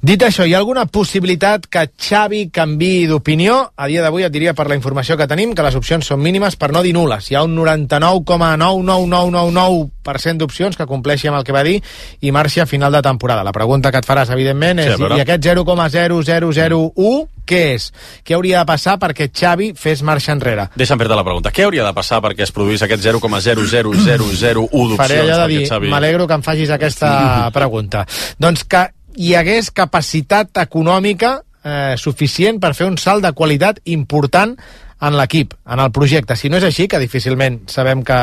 Dit això, hi ha alguna possibilitat que Xavi canvi d'opinió? A dia d'avui et diria per la informació que tenim que les opcions són mínimes per no dir nules. Hi ha un 99,99999% d'opcions que compleixi amb el que va dir i marxi a final de temporada. La pregunta que et faràs, evidentment, Sí, és veure. i aquest 0,0001 què és? Què hauria de passar perquè Xavi fes marxa enrere? Deixa'm fer-te la pregunta. Què hauria de passar perquè es produís aquest 0,00001 Faré d'opcions allò de dir, Xavi... m'alegro que em facis aquesta (laughs) pregunta. Doncs que hi hagués capacitat econòmica eh, suficient per fer un salt de qualitat important en l'equip, en el projecte. Si no és així, que difícilment sabem que,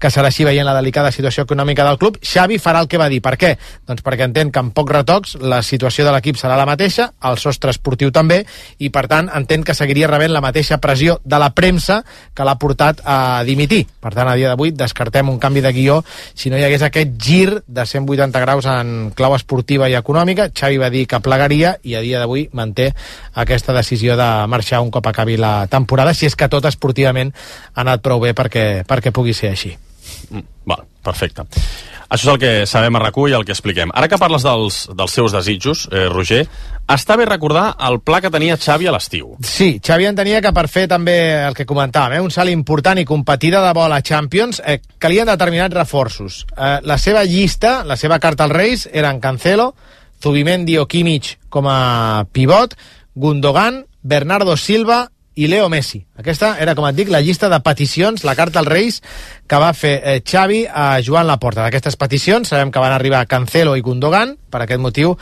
que serà així veient la delicada situació econòmica del club, Xavi farà el que va dir. Per què? Doncs perquè entén que amb pocs retocs la situació de l'equip serà la mateixa, el sostre esportiu també, i per tant entén que seguiria rebent la mateixa pressió de la premsa que l'ha portat a dimitir. Per tant, a dia d'avui descartem un canvi de guió si no hi hagués aquest gir de 180 graus en clau esportiva i econòmica. Xavi va dir que plegaria i a dia d'avui manté aquesta decisió de marxar un cop acabi la temporada, si és que tot esportivament ha anat prou bé perquè, perquè pugui ser així. Mm, Val, perfecte. Això és el que sabem a rac i el que expliquem. Ara que parles dels, dels seus desitjos, eh, Roger, està bé recordar el pla que tenia Xavi a l'estiu. Sí, Xavi entenia que per fer també el que comentàvem, eh, un salt important i competir de debò a Champions, eh, calien determinats reforços. Eh, la seva llista, la seva carta als Reis, eren Cancelo, Zubimendi o Kimmich com a pivot, Gundogan, Bernardo Silva i Leo Messi. Aquesta era, com et dic, la llista de peticions, la carta als Reis que va fer eh, Xavi a Joan Laporta. D'aquestes peticions sabem que van arribar Cancelo i Gundogan. Per aquest motiu,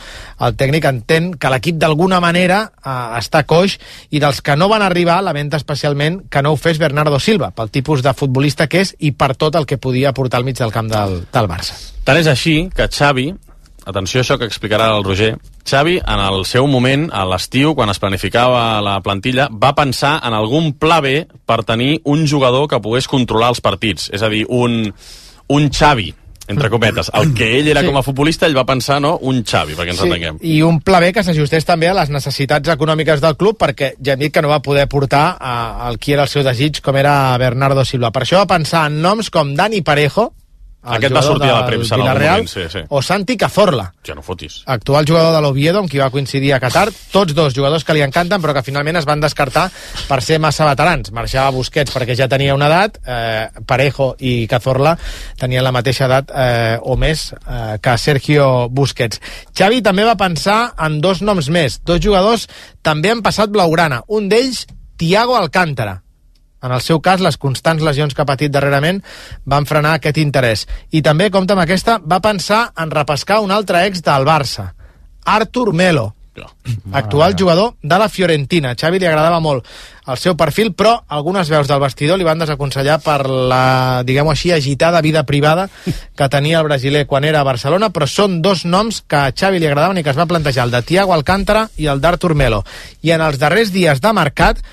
el tècnic entén que l'equip d'alguna manera eh, està coix i dels que no van arribar lamenta especialment que no ho fes Bernardo Silva, pel tipus de futbolista que és i per tot el que podia portar al mig del camp del, del Barça. Tant és així que Xavi, atenció a això que explicarà el Roger, Xavi, en el seu moment, a l'estiu, quan es planificava la plantilla, va pensar en algun pla B per tenir un jugador que pogués controlar els partits. És a dir, un, un Xavi, entre cometes. El que ell era Sí. com a futbolista, ell va pensar, no?, un Xavi, perquè ens entenguem. I un pla B que s'ajustés també a les necessitats econòmiques del club, perquè ja hem dit que no va poder portar al qui era el seu desig, com era Bernardo Silva. Per això va pensar en noms com Dani Parejo, el Aquest va sortir a la premsa en algun Villarreal, moment, sí, sí. o Santi Cazorla, Ja no fotis. actual jugador de l'Oviedo, amb qui va coincidir a Qatar. Tots dos jugadors que li encanten, però que finalment es van descartar per ser massa veterans. Marxava Busquets perquè ja tenia una edat, eh, Parejo i Cazorla tenien la mateixa edat eh, o més eh, que Sergio Busquets. Xavi també va pensar en dos noms més, dos jugadors també han passat blaugrana. Un d'ells, Tiago Alcántara. En el seu cas, les constants lesions que ha patit darrerament van frenar aquest interès. I també, compta amb aquesta, va pensar en repescar un altre ex del Barça, Artur Melo, actual jugador de la Fiorentina. A Xavi li agradava molt el seu perfil, però algunes veus del vestidor li van desaconsellar per la, diguem-ho així, agitada vida privada que tenia el brasiler quan era a Barcelona, però són dos noms que a Xavi li agradaven i que es va plantejar, el de Thiago Alcántara i el d'Artur Melo. I en els darrers dies de mercat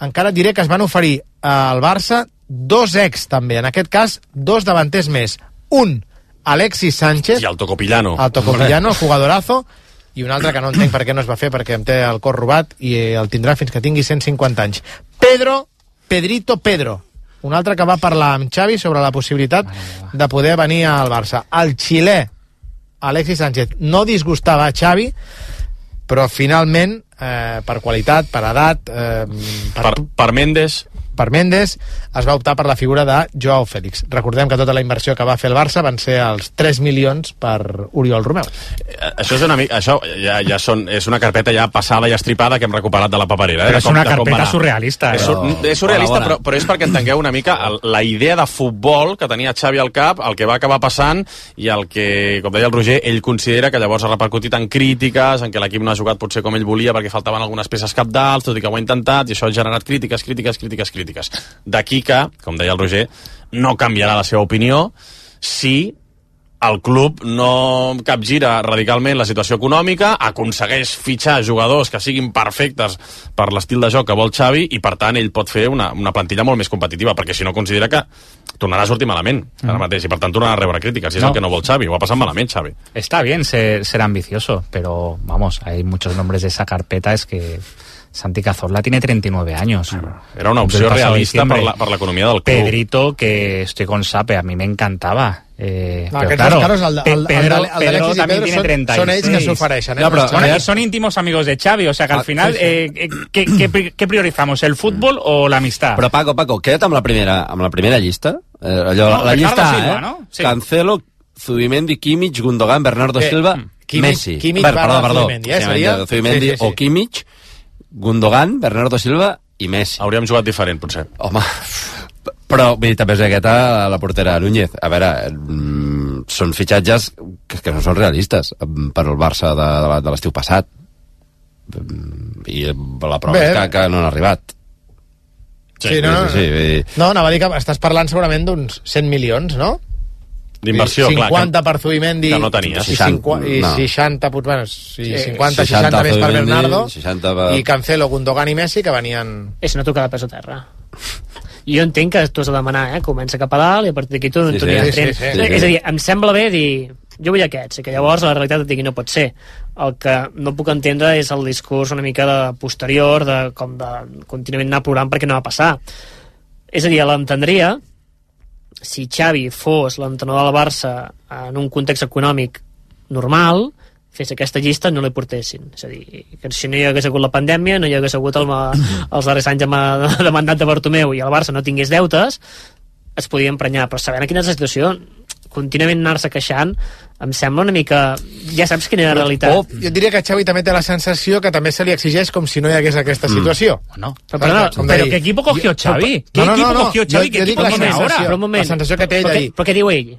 encara et diré que es van oferir al Barça dos ex també, en aquest cas dos davanters més. Un, Alexis Sánchez, I el Tocopillano. el Tocopillano, el (laughs) jugadorazo, i un altre que no entenc per què no es va fer, perquè em té el cor robat i el tindrà fins que tingui 150 anys. Pedro, Pedrito Pedro, un altre que va parlar amb Xavi sobre la possibilitat de poder venir al Barça. El xilè, Alexis Sánchez, no disgustava a Xavi, però finalment, eh, per qualitat, per edat, eh, per, Per, per Mendes, per Mendes, es va optar per la figura de Joao Félix. Recordem que tota la inversió que va fer el Barça van ser els 3 milions per Oriol Romeu. Eh, Això és una mica, això ja, ja són, és una carpeta ja passada i estripada que hem recuperat de la paperera. Eh? Però de és com- una carpeta surrealista, És, eh? sur, és surrealista, Bona, bona. però, però és perquè entengueu una mica el, la idea de futbol que tenia Xavi al cap, el que va acabar passant i el que, com deia el Roger, ell considera que llavors ha repercutit en crítiques, en què l'equip no ha jugat potser com ell volia perquè faltaven algunes peces capdals, tot i que ho ha intentat, i això ha generat crítiques, crítiques, crítiques, crítiques. D'aquí que, com deia el Roger, no canviarà la seva opinió si el club no capgira radicalment la situació econòmica, aconsegueix fitxar jugadors que siguin perfectes per l'estil de joc que vol Xavi i, per tant, ell pot fer una, una plantilla molt més competitiva, perquè si no considera que tornarà a sortir malament ara mateix, i per tant tornarà a rebre crítiques, i és No. el que no vol Xavi, ho ha passat malament Xavi. Está bien ser, ser ambicioso, pero vamos, hay muchos nombres de esa carpeta, es que Santi Cazorla tiene 39 años. Era una opció Del pasado realista per la- per l'economia del club. Pedrito, que estoy con Sape, a mí me encantaba. Eh, No, aquests claro, dos caros, el el- el Pedro, el de Pedro Pedro tiene son- 36. son ells que s'ofereixen, eh, No, pero per son, Xavi. son íntimos amigos de Xavi, o sea que al Ah, final, sí, sí. eh, eh, ¿qué, qué, qué priorizamos, el fútbol o la amistad? Però Paco, Paco, queda't amb la primera, amb la primera llista. Eh, allò, No, la Ricardo llista A, Silva, eh? no? Sí. Cancelo, Zubimendi, Kimmich, Gundogan, Bernardo Bé, Silva, Kimmich- Messi. Kimmich perdó, perdó. Zubimendi, eh, seria? Zubimendi Sí, sí, sí. o Kimmich, Gundogan, Bernardo Silva i Messi. Hauríem jugat diferent, potser. Home, però vull dir, també és aquesta la portera Núñez. A veure, mm, són fitxatges que, que no són realistes mm, per al Barça de, de, la- de l'estiu passat. Mm, I la prova Bé. és que, que no han arribat. Sí, no, no, sí, sí, dir, No, anava a dir que estàs parlant segurament d'uns 100 milions, no? D'inversió, clar, 50 que- per Zubimendi que no tenies. i, 50, i No. 60, pues, bueno, sí, Sí. 50, 60, més per Bernardo 60 per... i Cancelo, Gundogan i Messi que venien... És una tocada de pes a terra. Jo entenc que tu has de demanar, eh? Comença cap a dalt i a partir d'aquí tu, Sí, tu sí. Sí, fent. sí, sí. És a dir, em sembla bé dir jo vull aquests, i que llavors la realitat et digui no pot ser. El que no puc entendre és el discurs una mica de posterior, de com de contínuament anar plorant perquè no va passar. És a dir, l'entendria si Xavi fos l'entrenador del Barça en un context econòmic normal, fes aquesta llista no li portessin. És a dir, que si no hi hagués hagut la pandèmia, no hi hagués hagut el, (coughs) els darrers anys de, ma- (laughs) de mandat de Bartomeu i el Barça no tingués deutes, es podia emprenyar. Però sabent quina és la situació, contínuament anar-se queixant, em sembla una mica... Ja saps quina és la realitat. O, jo diria que Xavi també té la sensació que també se li exigeix com si no hi hagués aquesta situació. No. Però, ¿Pero de qué dir, equipo cogió Xavi? ¿Qué No, no, equipo no, no. cogió Xavi? Jo- ¿Qué jo equipo dic la sensació. Però un moment. La sensació que té ell però, què, ahir. però què diu ell?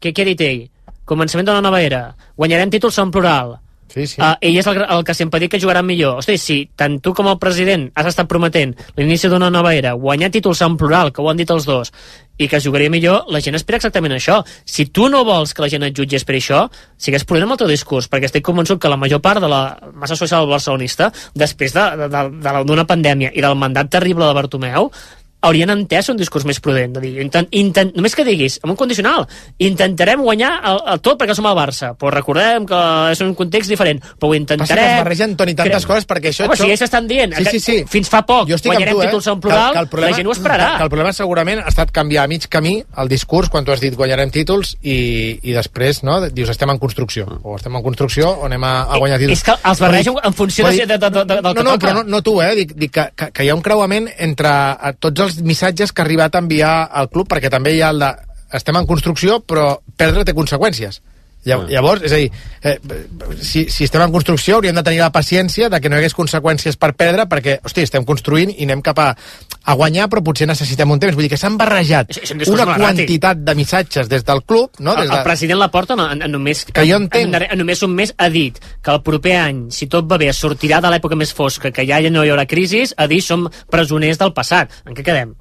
Què, què ha dit ell? Començament d'una nova era. Guanyarem títols en plural. Sí, sí. Uh, ell és el, el que sempre dit que jugaran millor. Hosti, si tant tu com el president has estat prometent l'inici d'una nova era, guanyar títols en plural, que ho han dit els dos, i que jugaria millor, la gent espera exactament això. Si tu no vols que la gent et jutgés per això, sigues prudent amb el teu discurs, perquè estic convençut que la major part de la massa social barcelonista, després d'una de, de, de, pandèmia i del mandat terrible de Bartomeu, haurien entès un discurs més prudent, de dir, intent, intent, només que diguis, amb un condicional, intentarem guanyar el, el tot perquè som el Barça, però recordem que és un context diferent, però ho Passa intentarem... que es barregen, Toni, tantes Crec- coses perquè això... Home, això... si ells estan dient Sí, sí, sí. fins fa poc Jo guanyarem tu, eh? títols en plural, que, que el problema, la gent ho esperarà. Que, que el problema segurament ha estat canviar a mig camí el discurs quan tu has dit guanyarem títols i, i després no, dius estem en construcció o estem en construcció o anem a, a guanyar títols. És que els barregen en funció de, de, de, de, del no, que no, toca. però no, no tu, eh? Dic, dic que, que, que hi ha un creuament entre eh, tots els missatges que ha arribat a enviar al club, perquè també hi ha el de estem en construcció, però perdre té conseqüències. Llav- Llavors, és a dir, eh, si, si estem en construcció hauríem de tenir la paciència de que no hi hagués conseqüències per perdre, perquè, hosti, estem construint i anem cap a, a guanyar, però potser necessitem un temps. Vull dir que s'han barrejat és un discurs una quantitat de missatges des del club, no? El, Des el de... president Laporta no, en, en només, Que jo entenc. En, darrer- en només un mes ha dit que el proper any, si tot va bé, sortirà de l'època més fosca, que ja no hi haurà crisi, ha dit som presoners del passat. En què quedem?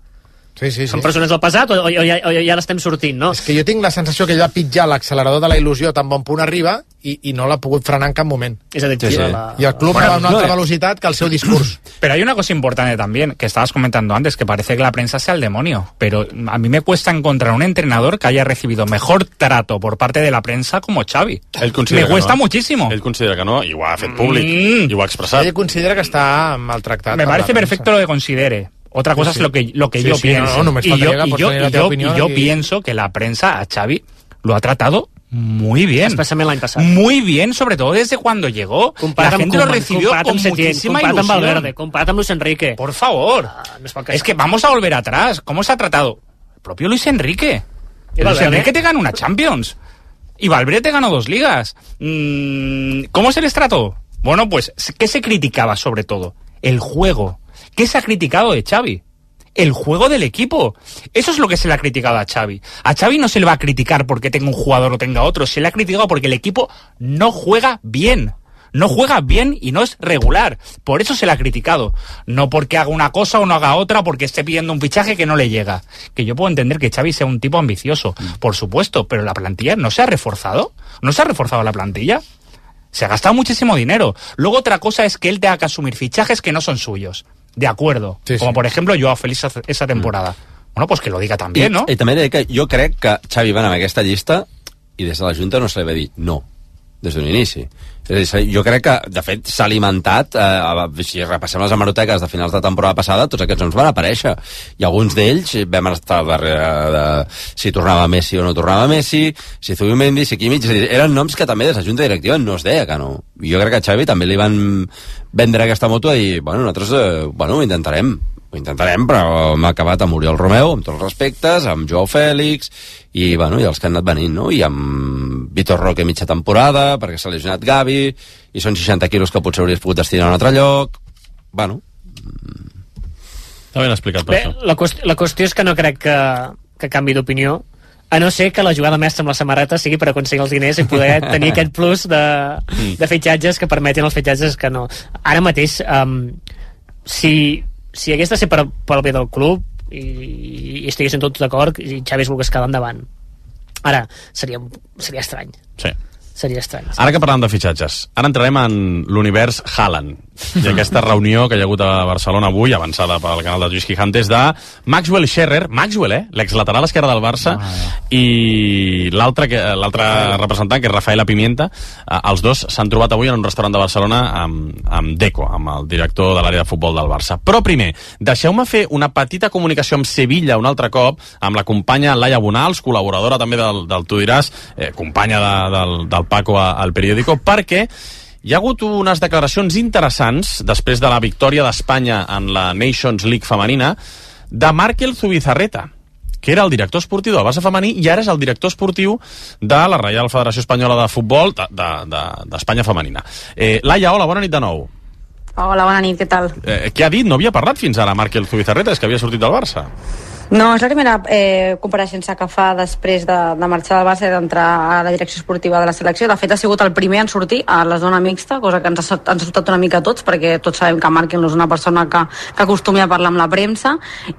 Sí, sí, sí. Som presoners del passat o, o, o, ja, o ja l'estem sortint, no? És que jo tinc la sensació que ell va pitjar l'accelerador de la il·lusió tan bon punt arriba i, i no l'ha pogut frenar en cap moment. És a dir, sí, sí. la- I el club Bueno, va a una no, altra eh. velocitat que el seu discurs. (clears throat) Pero hay una cosa importante también, que estabas comentando antes, que parece que la prensa sea el demonio. Pero a mí me cuesta encontrar un entrenador que haya recibido mejor trato por parte de la prensa como Xavi. Ell considera Me que cuesta no. muchísimo. Ell considera que no, i ho ha fet públic, Mm. i ho ha expressat. Ell considera que està maltractat. Me parece premsa. perfecto lo que considere. Otra cosa Sí, es lo que, lo que Sí, yo sí, pienso. no, no, y yo, y yo, y y pienso que la prensa a Xavi lo ha tratado muy bien. Muy bien, sobre todo desde cuando llegó. La gente lo recibió con muchísima amb ilusión. Valverde, Luis Enrique. Por favor. no es, que vamos a volver atrás. ¿Cómo se ha tratado? El propio Luis Enrique. ¿Y Luis Valverde? Enrique te ganó una Champions. Y Valverde te ganó dos ligas. Mm, ¿Cómo se les trató? Bueno, pues, ¿qué se criticaba sobre todo? El juego. ¿Qué se ha criticado de Xavi? El juego del equipo. Eso es lo que se le ha criticado a Xavi. A Xavi no se le va a criticar porque tenga un jugador o tenga otro. Se le ha criticado porque el equipo no juega bien. No juega bien y no es regular. Por eso se le ha criticado. No porque haga una cosa o no haga otra, porque esté pidiendo un fichaje que no le llega. Que yo puedo entender que Xavi sea un tipo ambicioso, por supuesto, pero la plantilla no se ha reforzado. No se ha reforzado la plantilla. Se ha gastado muchísimo dinero. Luego otra cosa es que él tenga que asumir fichajes que no son suyos. De acuerdo. Sí, Como sí. por ejemplo Joao Félix esa- esa temporada. Bueno, pues que lo diga también, I, ¿no? I també diré que jo crec que Xavi va anar amb aquesta llista i des de la Junta no se li va dir no, des d'un inici. És jo crec que, de fet, s'ha alimentat, eh, si repassem les hemeroteques de finals de temporada passada, tots aquests noms van aparèixer. I alguns d'ells vam estar darrere de si tornava Messi o no tornava Messi, si Zubimendi, si Kimmich, eren noms que també des de Junta Directiva no es deia que no. I jo crec que a Xavi també li van vendre aquesta moto dir, bueno, nosaltres, eh, bueno, ho intentarem, ho intentarem, però hem acabat amb Oriol Romeu, amb tots els respectes, amb Joao Fèlix, i, bueno, i els que han anat venint, no? I amb Vitor Roque mitja temporada, perquè s'ha lesionat Gavi, i són 60 quilos que potser hauries pogut destinar a un altre lloc. Bueno, Està ben explicat per Bé, això. la, qüestió, la qüestió és que no crec que, que canvi d'opinió, a no ser que la jugada mestra amb la samarreta sigui per aconseguir els diners i poder (laughs) tenir aquest plus de, de fitxatges que permetin els fitxatges que no. Ara mateix, um, si, si hagués de ser per, pel bé del club i, i estiguessin tots d'acord i Xavi es volgués quedar endavant, ara seria, seria estrany. Sí. Seria estrany. Ara que parlem de fitxatges, ara entrarem en l'univers Haaland i aquesta reunió que hi ha hagut a Barcelona avui, avançada pel canal de Lluís Gijantes, de Maxwell Scherrer, Maxwell, eh? l'exlateral esquerre del Barça, i l'altre representant, que és Rafaela Pimienta, eh, els dos s'han trobat avui en un restaurant de Barcelona amb, amb Deco, amb el director de l'àrea de futbol del Barça. Però primer, deixeu-me fer una petita comunicació amb Sevilla un altre cop, amb la companya Laia Bonals, col·laboradora també del, del Tu diràs, eh, companya de, del, del Paco al periòdico, perquè hi ha hagut unes declaracions interessants després de la victòria d'Espanya en la Nations League femenina de Markel Zubizarreta que era el director esportiu del Barça femení i ara és el director esportiu de la Reial Federació Espanyola de Futbol d'Espanya de, de, femenina. Eh, Laia, hola, bona nit de nou. Hola, bona nit, què tal? Eh, què ha dit? No havia parlat fins ara Markel Zubizarreta, és que havia sortit del Barça. No, és la primera eh, compareixença que fa després de, de marxar del Barça i d'entrar a la direcció esportiva de la selecció. De fet, ha sigut el primer en sortir a la zona mixta, cosa que ens ha, ens ha sobtat una mica a tots, perquè tots sabem que Markel no és una persona que, que acostumi a parlar amb la premsa,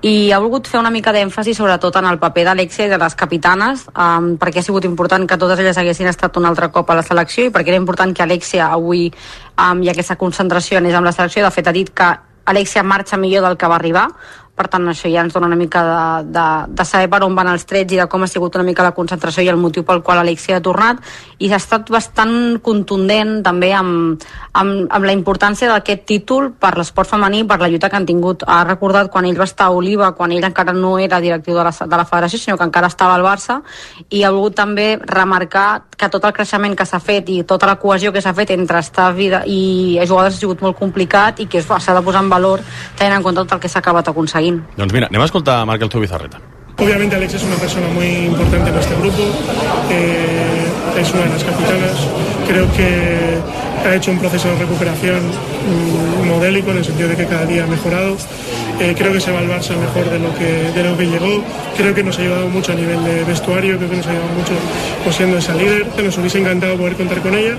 i ha volgut fer una mica d'èmfasi sobretot en el paper d'Alexia i de les capitanes, um, perquè ha sigut important que totes elles haguessin estat un altre cop a la selecció i perquè era important que Alexia avui um, i aquesta concentració anés amb la selecció. De fet, ha dit que Alexia marxa millor del que va arribar, per tant això ja ens dona una mica de, de, de saber per on van els trets i de com ha sigut una mica la concentració i el motiu pel qual Alexia ha tornat i ha estat bastant contundent també amb, amb, amb la importància d'aquest títol per l'esport femení per la lluita que han tingut. Ha recordat quan ell va estar a Oliva, quan ell encara no era directiu de la, de la federació sinó que encara estava al Barça i ha volgut també remarcar que tot el creixement que s'ha fet i tota la cohesió que s'ha fet entre staff i, jugadors ha sigut molt complicat i que s'ha de posar en valor tenint en compte tot el que s'ha acabat aconseguint. Doncs mira, anem a escoltar Markel Zubizarreta. Obviamente Alex es una persona muy importante en este grupo. Eh, es una de las capitanas. Creo que ha hecho un proceso de recuperación mm, modélico en el sentido de que cada día ha mejorado. Eh, creo que se va al Barça mejor de lo, que, de lo que llegó. Creo que nos ha ayudado mucho a nivel de vestuario, creo que nos ha ayudado mucho pues, siendo esa líder. Nos hubiese encantado poder contar con ella,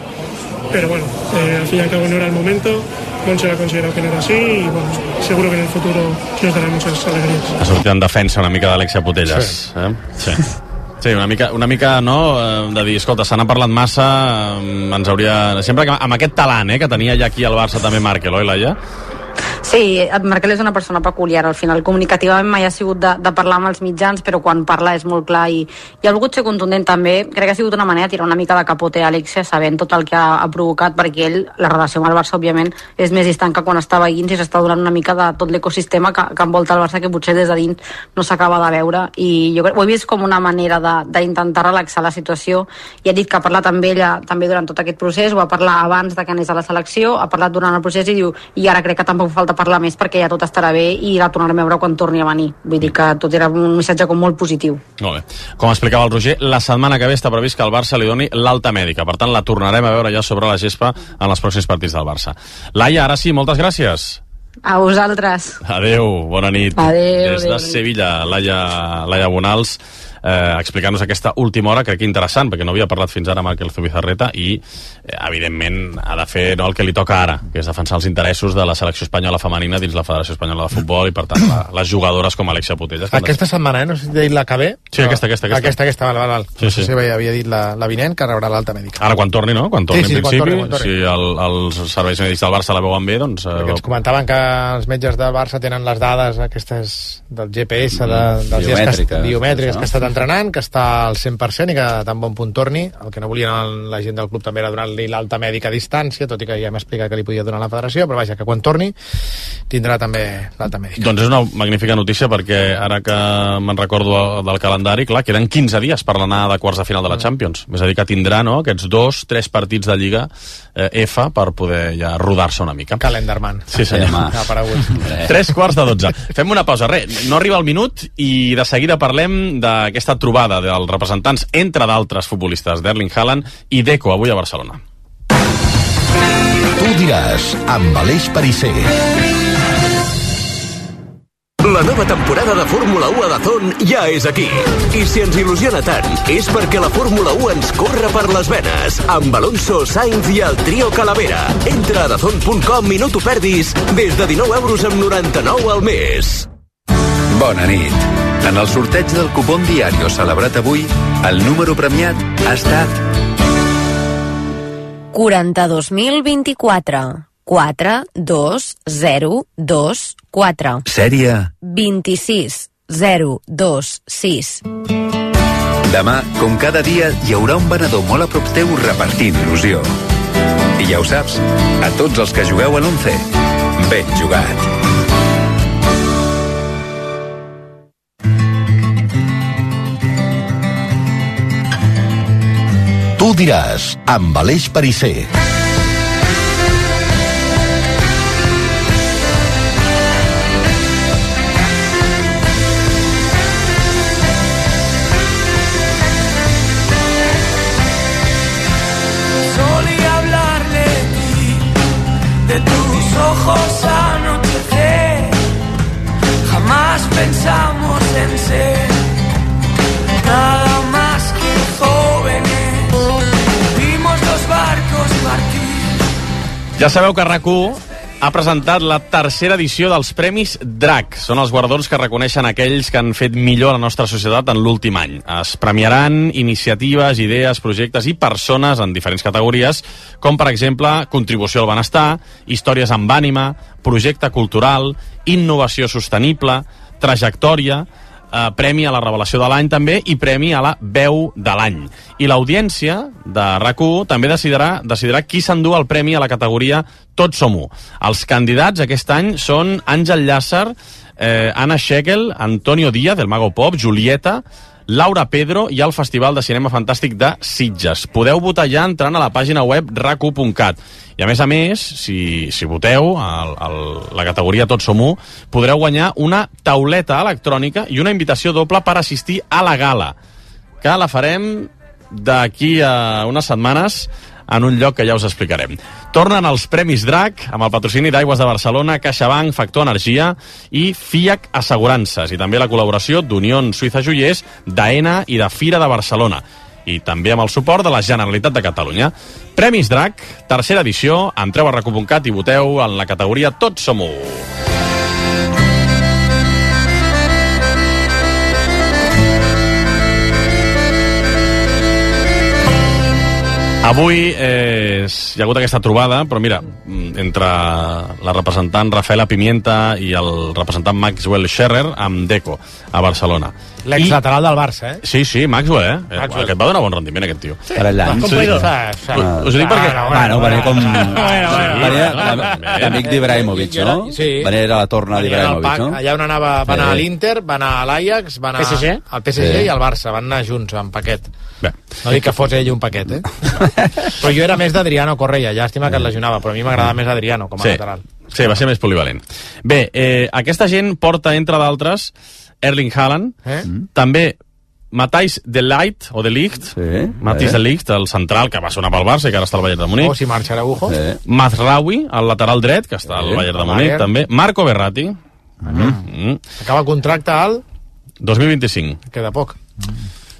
pero bueno, eh, al fin y al cabo no era el momento. Monse ha considerado que no era así y bueno, seguro que en el futuro nos dará muchas alegrías. Ha sortit en defensa una mica d'Alexia Putelles. Sí. Eh? Sí. Sí, una mica, una mica no, eh, de dir, escolta, se n'ha parlat massa, ens hauria... Sempre que, amb aquest talent eh, que tenia ja aquí al Barça també Markel, oi, Laia? Sí, Markel és una persona peculiar, al final comunicativament mai ha sigut de, de parlar amb els mitjans, però quan parla és molt clar i, i ha volgut ser contundent. També, crec que ha sigut una manera de tirar una mica de capote a Alexia sabent tot el que ha, ha provocat, perquè ell, la relació amb el Barça, òbviament, és més distant que quan estava veient i s'està donant una mica de tot l'ecosistema que, que envolta el Barça, que potser des de dins no s'acaba de veure, i jo crec, ho he vist com una manera d'intentar relaxar la situació, i ha dit que ha parlat amb ella també durant tot aquest procés, ho va parlar abans de que anés a la selecció, ha parlat durant el procés i diu, i ara crec que tampoc falta parlar més perquè ja tot estarà bé i la tornarem a veure quan torni a venir. Vull dir que tot era un missatge com molt positiu. Molt bé. Com explicava el Roger, la setmana que ve està previst que el Barça li doni l'alta mèdica. Per tant, la tornarem a veure ja sobre la gespa en els pròxims partits del Barça. Laia, ara sí, moltes gràcies. A vosaltres. Adeu, bona nit. Adéu, Des de adéu. Sevilla, Laia, Laia Bonals, eh, explicant-nos aquesta última hora, crec que interessant, perquè no havia parlat fins ara amb Michael Zubizarreta i, eh, evidentment, ha de fer no, el que li toca ara, que és defensar els interessos de la selecció espanyola femenina dins la Federació Espanyola de Futbol i, per tant, la, les jugadores com Alexia de Aquesta setmana, eh? No sé si dit la que ve. Sí, aquesta, aquesta, aquesta. Aquesta, aquesta, val, val, val. Sí, no sé sí. si havia, dit la, la vinent, que rebrà l'alta mèdica. Ara quan torni, no? Quan torni, Sí, sí, en quan principi, torni, quan torni. si el, els serveis mèdics del Barça la veuen bé, doncs... Eh, Ens comentaven que els metges del Barça tenen les dades aquestes del GPS, de, dels dies que, biomètriques, això. que ha estat entrenant, que està al 100% i que tan bon punt torni. El que no volien la gent del club també era donar-li l'alta mèdica a distància, tot i que ja hem explicat que li podia donar la federació, però vaja, que quan torni tindrà també l'alta mèdica. Doncs és una magnífica notícia perquè ara que me'n recordo del calendari, clar, queden 15 dies per l'anar de quarts de final de la Champions. És a dir, que tindrà no, aquests dos, tres partits de Lliga eh, F per poder ja rodar-se una mica. Calendarman. Sí, senyor. Ha aparegut. Tres quarts de dotze. Fem una pausa. Res, no arriba el minut i de seguida parlem d'aquesta trobada dels representants, entre d'altres futbolistes, d'Erling Haaland i Deco, avui a Barcelona. Tu diràs, amb Aleix Parisser. La nova temporada de Fórmula 1 a Dazón ja és aquí. I si ens il·lusiona tant, és perquè la Fórmula 1 ens corre per les venes, amb Alonso, Sainz i el trio Calavera. Entra a dazón.com i no t'ho perdis des de 19 euros amb 99 al mes. Bona nit. En el sorteig del cupón diario celebrat avui, el número premiat ha estat 42.024. 4, 2, 0, 2, 4. sèrie 26, 0, 2, 6. Demà, com cada dia, hi haurà un venedor molt a prop teu repartint il·lusió. I ja ho saps, a tots els que jugueu a l'11, ben jugat. Tu diràs, amb Aleix Parisser. De tus ojos anochecer. Jamás pensamos en ser Ja sabeu que rac ha presentat la tercera edició dels Premis DRAC. Són els guardons que reconeixen aquells que han fet millor la nostra societat en l'últim any. Es premiaran iniciatives, idees, projectes i persones en diferents categories, com per exemple contribució al benestar, històries amb ànima, projecte cultural, innovació sostenible, trajectòria, eh, premi a la revelació de l'any també i premi a la veu de l'any. I l'audiència de rac també decidirà, decidirà qui s'endú el premi a la categoria Tots som u. Els candidats aquest any són Àngel Llàcer, eh, Anna Scheckel, Antonio Díaz, del Mago Pop, Julieta, Laura Pedro i el Festival de Cinema Fantàstic de Sitges. Podeu votar ja entrant a la pàgina web rac1.cat. I a més a més, si, si voteu a, la categoria Tots som u, podreu guanyar una tauleta electrònica i una invitació doble per assistir a la gala, que la farem d'aquí a unes setmanes en un lloc que ja us explicarem. Tornen els Premis DRAC amb el patrocini d'Aigües de Barcelona, CaixaBank, Factor Energia i FIAC Assegurances i també la col·laboració d'Unió Suïssa Joiers, d'AENA i de Fira de Barcelona i també amb el suport de la Generalitat de Catalunya. Premis DRAC, tercera edició, entreu a recu.cat i voteu en la categoria Tots som u. Avui eh, hi ha hagut aquesta trobada, però mira, mm, entre la representant Rafaela Pimienta i el representant Maxwell Scherrer amb Deco, a Barcelona. L'exlateral del Barça, eh? Sí, sí, Maxwell, eh? Maxwell. Aquest va donar bon rendiment, aquest tio. Sí. Per allà. Sí, sí. Sí. Us, ho dic perquè... Bueno, venia com... bueno. Venia també. d'amic d'Ibrahimovic, no? Sí. Venia a la torna d'Ibrahimovic, no? Allà on anava, va anar a l'Inter, va anar a l'Ajax, va anar PSG? al PSG Sí. i al Barça, van anar junts en paquet. Bé. No dic que fos ell un paquet, eh? (laughs) però jo era més d'Adriano Correia, llàstima que es lesionava, però a mi m'agrada més Adriano com a Sí. lateral. Sí, va ser més polivalent. Bé, eh, aquesta gent porta, entre d'altres, Erling Haaland, Eh? també Matthijs de Light, o de Ligt, sí, Matthijs eh. de Ligt, el central, que va sonar pel Barça i que ara està al Bayern de Múnich. O si marxa Araujo. Sí. Mazraoui, el lateral dret, que està al Sí, Bayern de Bayern. també. Marco Berratti, mm. Acaba contracte al... 2025. Queda poc.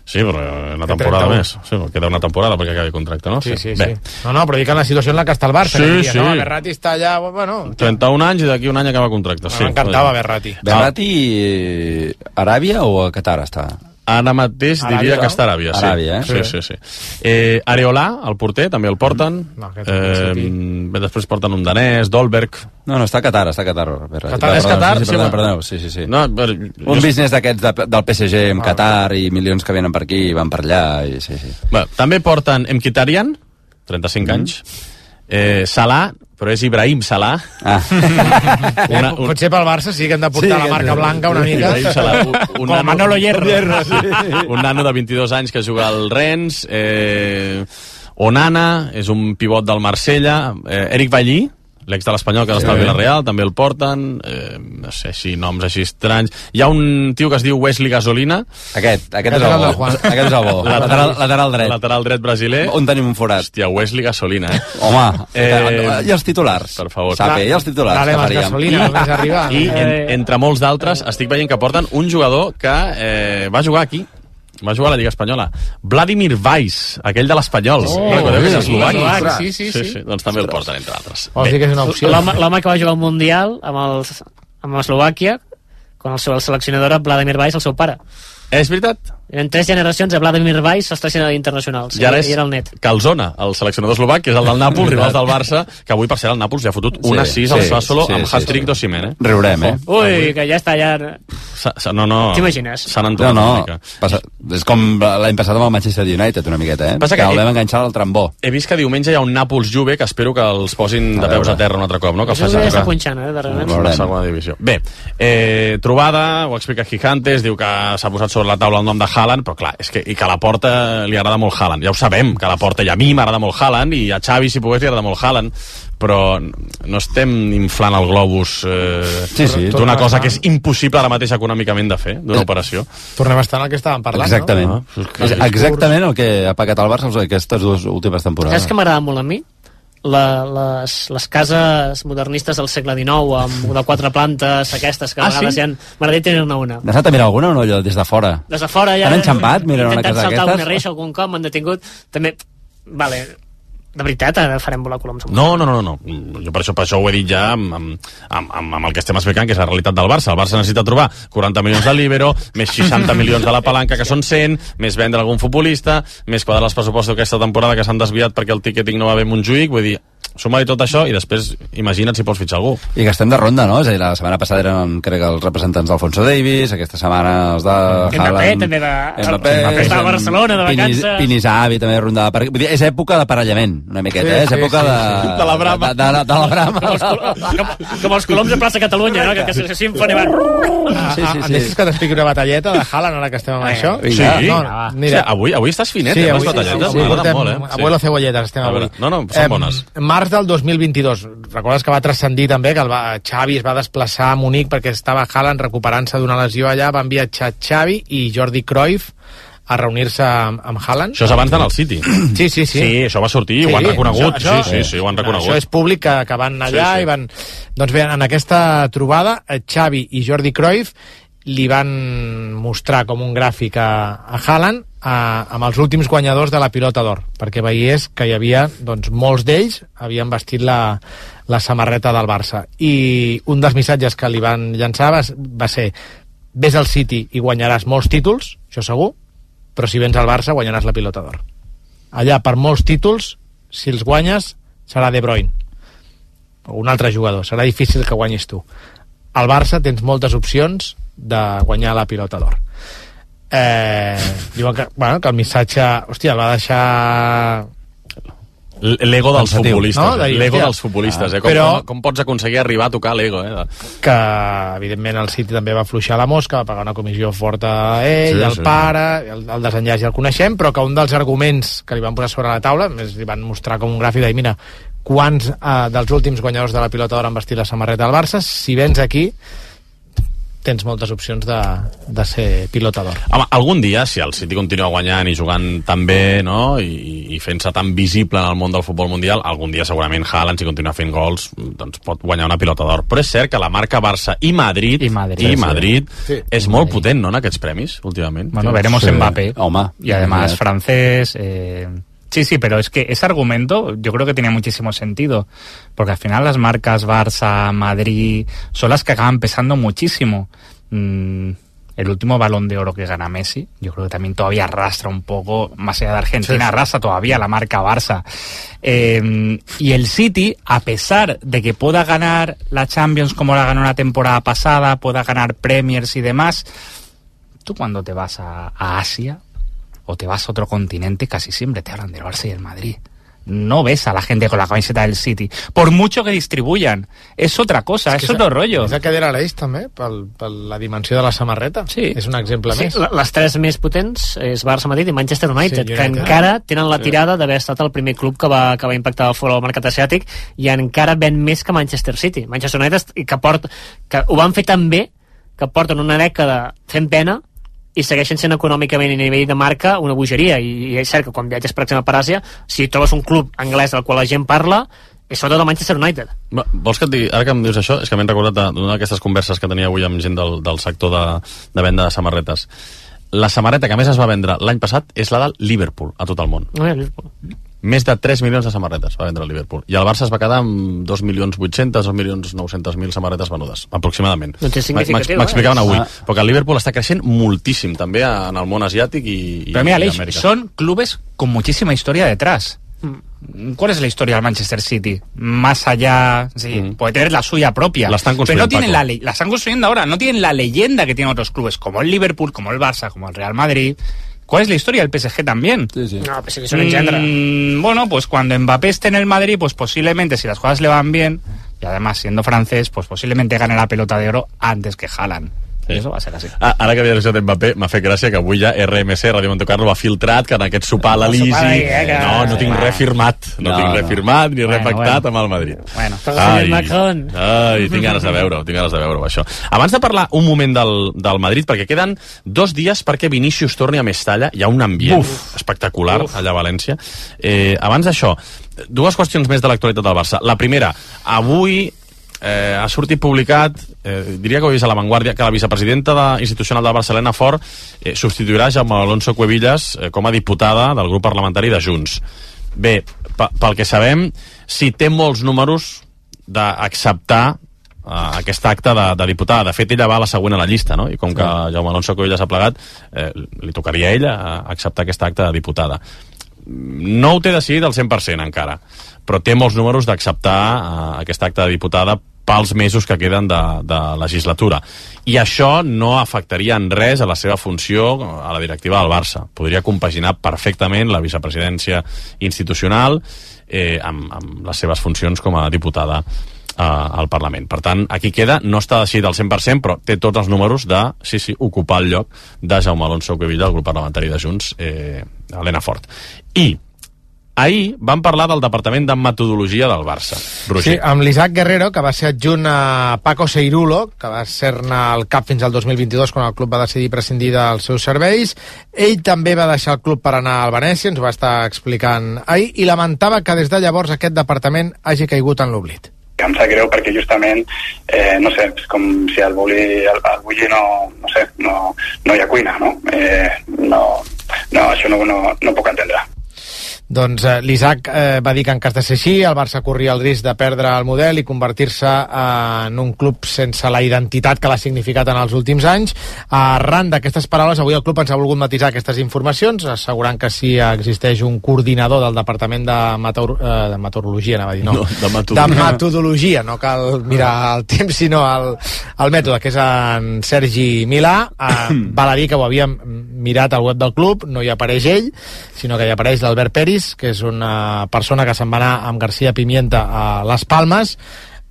Sí, però una temporada 31. més. Sí, queda una temporada perquè acabi el contracte, no? Sí, sí, Bé. sí. No, no, però dic en la situació en la que està el Barça. Sí, diria, sí. No, Berratti està allà, bueno... 31 anys i d'aquí un any acaba el contracte. Sí, M'encantava Berratti. Berratti eh, Aràbia o a Qatar està? Ara mateix Aràbia, diria no? que està a Aràbia. Sí. Aràbia, eh? Sí, sí, sí. Eh, Areola, el porter, també el porten. No, aquest eh, després porten un danès, Dolberg. No, no, està a Qatar, està a Qatar. Qatar, és Perdó, Qatar? Sí, sí, perdó, perdó, sí, sí, sí. No, però, Un business d'aquests de, del PSG amb Qatar i milions que venen per aquí i van per allà. I, sí, sí. Bé, també porten Mkhitaryan, 35 anys, eh, Salah, però és Ibrahim Salah. Ah. (laughs) Una, un... Potser pel Barça sí que hem de portar Sí, la marca blanca una mica. Ibrahim Salah, un, un, Com Manolo Hierro. un (laughs) nano de 22 anys que juga al Rennes, eh, Onana, és un pivot del Marsella, eh, Eric Vallí, l'ex de l'Espanyol que ara està al Villarreal, també el porten, eh, no sé, així, noms així estranys. Hi ha un tio que es diu Wesley Gasolina. Aquest, aquest, Aquest és el el bo. Aquest és el bo. (laughs) Lateral, lateral dret. Lateral dret brasiler. On tenim un forat? Hòstia, Wesley Gasolina, eh? (laughs) Home, Eh, i els titulars? Per favor. Sape, i els titulars Dale que más faríem? gasolina, només arriba. I en, entre molts d'altres estic veient que porten un jugador que eh, va jugar aquí va jugar a la Lliga Espanyola. Vladimir Weiss, aquell de l'Espanyol. Oh, Recordeu que és sí, eslovac? eslovac, sí, sí, sí. sí. Doncs també el porten, entre altres. Vols dir que és una opció? L'home que va jugar al Mundial amb, els, amb Eslovàquia, quan el seu seleccionador Vladimir Weiss, el seu pare. És veritat? Eren tres generacions de Vladimir Weiss als tres internacionals. I ara és I era el net. Calzona, el seleccionador eslovac, que és el del Nàpols, rivals del Barça, que avui, per ser el Nàpols, ja ha fotut Sí, una 6 al sí, Sassuolo sí, amb sí, hat-trick sí. d'Ossimen, eh? Riurem, eh? Ui, que ja està ja... Sa, sa, no, no. T'imagines? S'han No, entomat no, una mica. passa, és com l'any passat amb el Manchester United, una miqueta, eh? Passa que, que- el vam enganxar al trambó. He vist que diumenge hi ha un Nàpols-Juve que espero que els posin de A peus a terra un altre cop, no? Que facin ja està jugar. punxant, eh, darrerament. La segona divisió. Bé, eh, trobada, ho explica Gigantes, diu que s'ha posat sobre la taula el nom de Haaland, però clar, és que, i que a la porta li agrada molt Haaland. Ja ho sabem, que a la porta i a mi m'agrada molt Haaland, i a Xavi, si pogués, li agrada molt Haaland, però no estem inflant el globus eh, Sí, sí. d'una cosa que és impossible ara mateix econòmicament de fer, d'una operació. Tornem a estar en el que estàvem parlant, Exactament. no? No? És exactament el que ha pagat el Barça aquestes dues últimes temporades. Saps que m'agrada molt a mi? La, les, les cases modernistes del segle XIX amb de quatre plantes, aquestes que a Ah, vegades sí? hi ha... M'agradaria tenir-ne una. N'has anat a mirar alguna o no, allò, des de fora? Des de fora ja... T'han enxampat? Mira, una Intentat casa saltar d'aquestes? una reixa algun cop, m'han detingut. També, vale, de veritat, ara farem volar coloms. No, no, no, no. Jo per això, per això ho he dit ja amb, amb, amb, amb, el que estem explicant, que és la realitat del Barça. El Barça necessita trobar 40 milions de l'Ibero, més 60 (laughs) milions de la palanca, que són 100, més vendre algun futbolista, més quadrar els pressupostos d'aquesta temporada que s'han desviat perquè el ticketing no va bé a Montjuïc. Vull dir, suma-hi tot això i després imagina't si pots fitxar algú. I que estem de ronda, no? És a dir, la setmana passada eren, crec, els representants d'Alfonso Davis, aquesta setmana els de Mbappé Haaland... també va... Mbappé, Mbappé estava a Barcelona de Pinis, vacances. Pinisavi també rondava per... Vull dir, és època d'aparellament, una miqueta, Sí, eh? És sí, època sí, de... De la brama. De, de, de, de la brama. Com com, els coloms de plaça Catalunya, no? Que, que se s'inflen i van... Sí, sí, sí. Deixes que t'expliqui una batalleta de Haaland ara que estem amb això? Sí? No, Mira. avui, avui estàs finet, Sí, eh, amb avui, les batalletes. sí, M'agraden portem, molt, eh? Abuelo cebolletes estem avui. no, no, són bones. Març del 2022. Recordes que va transcendir també que el va, Xavi es va desplaçar a Munic perquè estava Haaland recuperant-se d'una lesió allà, van viatjar Xavi i Jordi Cruyff a reunir-se amb, amb Haaland. Això és abans d'anar al City. Sí, sí, sí. Sí, això va sortir, ho han reconegut. Això, això, sí, sí, sí, ho han reconegut. Això és públic que, que van allà Sí, sí. i van... Doncs bé, en aquesta trobada, eh, Xavi i Jordi Cruyff li van mostrar com un gràfic a, a Haaland a, amb els últims guanyadors de la pilota d'or, perquè veiés que hi havia, doncs, molts d'ells havien vestit la, la samarreta del Barça. I un dels missatges que li van llançar va, va ser ves al City i guanyaràs molts títols, això segur, però si vens al Barça guanyaràs la pilota d'or. Allà, per molts títols, si els guanyes, serà De Bruyne o un altre jugador, serà difícil que guanyis tu. Al Barça tens moltes opcions de guanyar la pilota d'or. Eh, diuen que, bueno, que el missatge... Hòstia, el va deixar... L'ego dels Pensatiu. futbolistes. No? Dir, L'ego dels futbolistes, eh? Com, però- com, com pots aconseguir arribar a tocar l'ego, eh? que evidentment el City també va afluixar la mosca, va pagar una comissió forta a ell, Sí, sí, el sí. pare, el, el desenllaç ja el coneixem, però que un dels arguments que li van posar sobre la taula, més li van mostrar com un gràfic de mira, quants eh, dels últims guanyadors de la pilota d'or han vestit la samarreta del Barça, si vens aquí tens moltes opcions de, de ser pilota d'or. Home, algun dia, si el City continua guanyant i jugant tan bé, no?, i, i fent-se tan visible en el món del futbol mundial, algun dia segurament Haaland, si continua fent gols, doncs pot guanyar una pilota d'or. Però és cert que la marca Barça i Madrid, i Madrid, i sí. Madrid Sí. és molt potent, no?, en aquests premis, últimament. Bueno, veremos Mbappé. Home. Y además Ya. francés. eh, Sí, sí, pero es que ese argumento yo creo que tiene muchísimo sentido. Porque al final las marcas Barça, Madrid, son las que acaban pesando muchísimo. Mm, el último balón de oro que gana Messi, yo creo que también todavía arrastra un poco, más allá de Argentina, Sí, sí. arrastra todavía la marca Barça. Eh, y el City, a pesar de que pueda ganar la Champions como la ganó la temporada pasada, pueda ganar Premiers y demás, tú cuando te vas a, a Asia o te vas a otro continente, casi siempre te hablan del Barça y del Madrid. No ves a la gente con la camiseta del City. Por mucho que distribuyan. Es otra cosa, es, que otro rollo. És el que deia l'Eix, també, per, per la dimensió de la samarreta. Sí. És un exemple Sí, més. les tres més potents és Barça, Madrid i Manchester United, Sí, que United. encara tenen la tirada d'haver estat el primer club que va, que va impactar fora del mercat asiàtic i encara ven més que Manchester City. Manchester United, i que, port, que ho van fer tan bé que porten una dècada fent pena i segueixen sent econòmicament i a nivell de marca una bogeria i, i és cert que quan viatges per exemple per Àsia si trobes un club anglès del qual la gent parla és sobretot el Manchester United Va, Vols que et digui, ara que em dius això, és que m'he recordat d'una d'aquestes converses que tenia avui amb gent del, del sector de, de venda de samarretes. La samarreta que més es va vendre l'any passat és la del Liverpool, a tot el món. no, Liverpool. Més de 3 milions de samarretes va vendre el Liverpool. I el Barça es va quedar amb 2 milions 800, 2 milions 900 mil samarretes venudes, aproximadament. Doncs és significatiu, M'ex- M'explicaven eh? avui. Ah. Perquè el Liverpool està creixent moltíssim, també en el món asiàtic i, i, Pero mira, Aleix, son clubes con muchísima historia detrás. Mm. ¿Cuál es la historia del Manchester City? Más allá, sí, puede tener la suya propia. Mm. La están pero no construyendo, tienen Paco. la, la están construyendo ahora, no tienen la leyenda que tienen otros clubes, como el Liverpool, como el Barça, como el Real Madrid. ¿Cuál es la historia del PSG también? no, pues es un engendra Mm, bueno, pues cuando Mbappé esté en el Madrid, pues posiblemente, si las cosas le van bien, y además siendo francés, pues posiblemente gane la pelota de oro antes que Haaland. I això va ser així. Ah, ara que havies això d'Mbappé, m'ha fet gràcia que avui ja RMC, Ràdio Monte Carlo, ha filtrat que en aquest sopar a l'Elisi... eh, que- No, no tinc res firmat. No, No, tinc res firmat ni res Bueno, pactat bueno. amb el Madrid. Bueno. Macron. ai, tinc ganes de veure-ho, tinc ganes de veure-ho, això. Abans de parlar un moment del, del Madrid, perquè queden dos dies perquè Vinícius torni a Mestalla, hi ha un ambient Uf. espectacular allà a València. Eh, abans d'això, dues qüestions més de l'actualitat del Barça. La primera, avui eh, ha sortit publicat, eh, diria que ho he vist a la Vanguardia, que la vicepresidenta de, institucional de Barcelona Fort eh, substituirà Jaume Alonso Cuevillas eh, com a diputada del grup parlamentari de Junts. Bé, pe- pel que sabem, si té molts números d'acceptar uh, aquest acte de, de diputada. De fet, ella va a la següent a la llista, no? I com que Jaume Alonso Cuevillas ha plegat, eh, li tocaria a ella eh, acceptar aquest acte de diputada no ho té decidit al 100% encara, però té molts números d'acceptar uh, aquest acte de diputada pels mesos que queden de, de legislatura. I això no afectaria en res a la seva funció a la directiva del Barça. Podria compaginar perfectament la vicepresidència institucional eh, amb, amb les seves funcions com a diputada eh, al Parlament. Per tant, aquí queda, no està decidit al 100%, però té tots els números de, sí, sí, ocupar el lloc de Jaume Alonso Cuevilla, del grup parlamentari de Junts, eh, Helena Fort. I Ahir vam parlar del Departament de Metodologia del Barça. Roger. Sí, amb l'Isaac Guerrero, que va ser adjunt a Paco Seirulo, que va ser-ne el cap fins al 2022, quan el club va decidir prescindir dels seus serveis. Ell també va deixar el club per anar al Venècia, ens ho va estar explicant ahir, i lamentava que des de llavors aquest departament hagi caigut en l'oblit. em sap greu perquè justament, eh, no sé, és com si al bulli, al, al bulli no, no sé, no, no hi ha cuina, no? Eh, no, no, això no, no, no puc entendre. Doncs eh, l'Isaac eh, va dir que en cas de ser així, el Barça corria el risc de perdre el model i convertir-se eh, en un club sense la identitat que l'ha significat en els últims anys. Arran d'aquestes paraules, avui el club ens ha volgut matisar aquestes informacions, assegurant que si existeix un coordinador del Departament de, Meteor eh, de Meteorologia, anava a dir, no, No, de metodologia. de metodologia, no cal mirar el temps, sinó el, el mètode, que és en Sergi Milà. Eh, (clears throat) val a dir que ho havíem mirat al web del club, no hi apareix ell, sinó que hi apareix l'Albert Peris, que és una persona que se'n va anar amb García Pimienta a Les Palmes,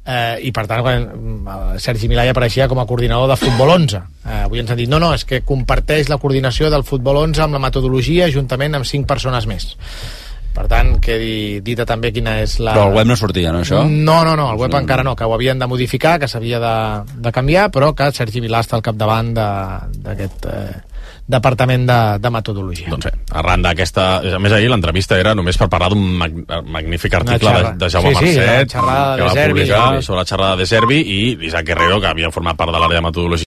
eh, i per tant quan, eh, Sergi Milà apareixia com a coordinador de Futbol 11 eh, avui ens han dit, no, no, és que comparteix la coordinació del Futbol 11 amb la metodologia juntament amb cinc persones més. Per tant, quedi dita també quina és la... Però al web no sortia, no, això? No, no, no, el web encara no, que ho havien de modificar, que s'havia de, de canviar, però que Sergi Milà està al capdavant de- d'aquest eh, departament de, de metodologia. Doncs bé, arran d'aquesta... A més, ahir l'entrevista era només per parlar d'un mag magnífic article de, de Jaume sí, sí, Marcet, que de va publicar sobre la xerrada de Servi, i Isaac Guerrero, que havia format part de l'àrea de metodologia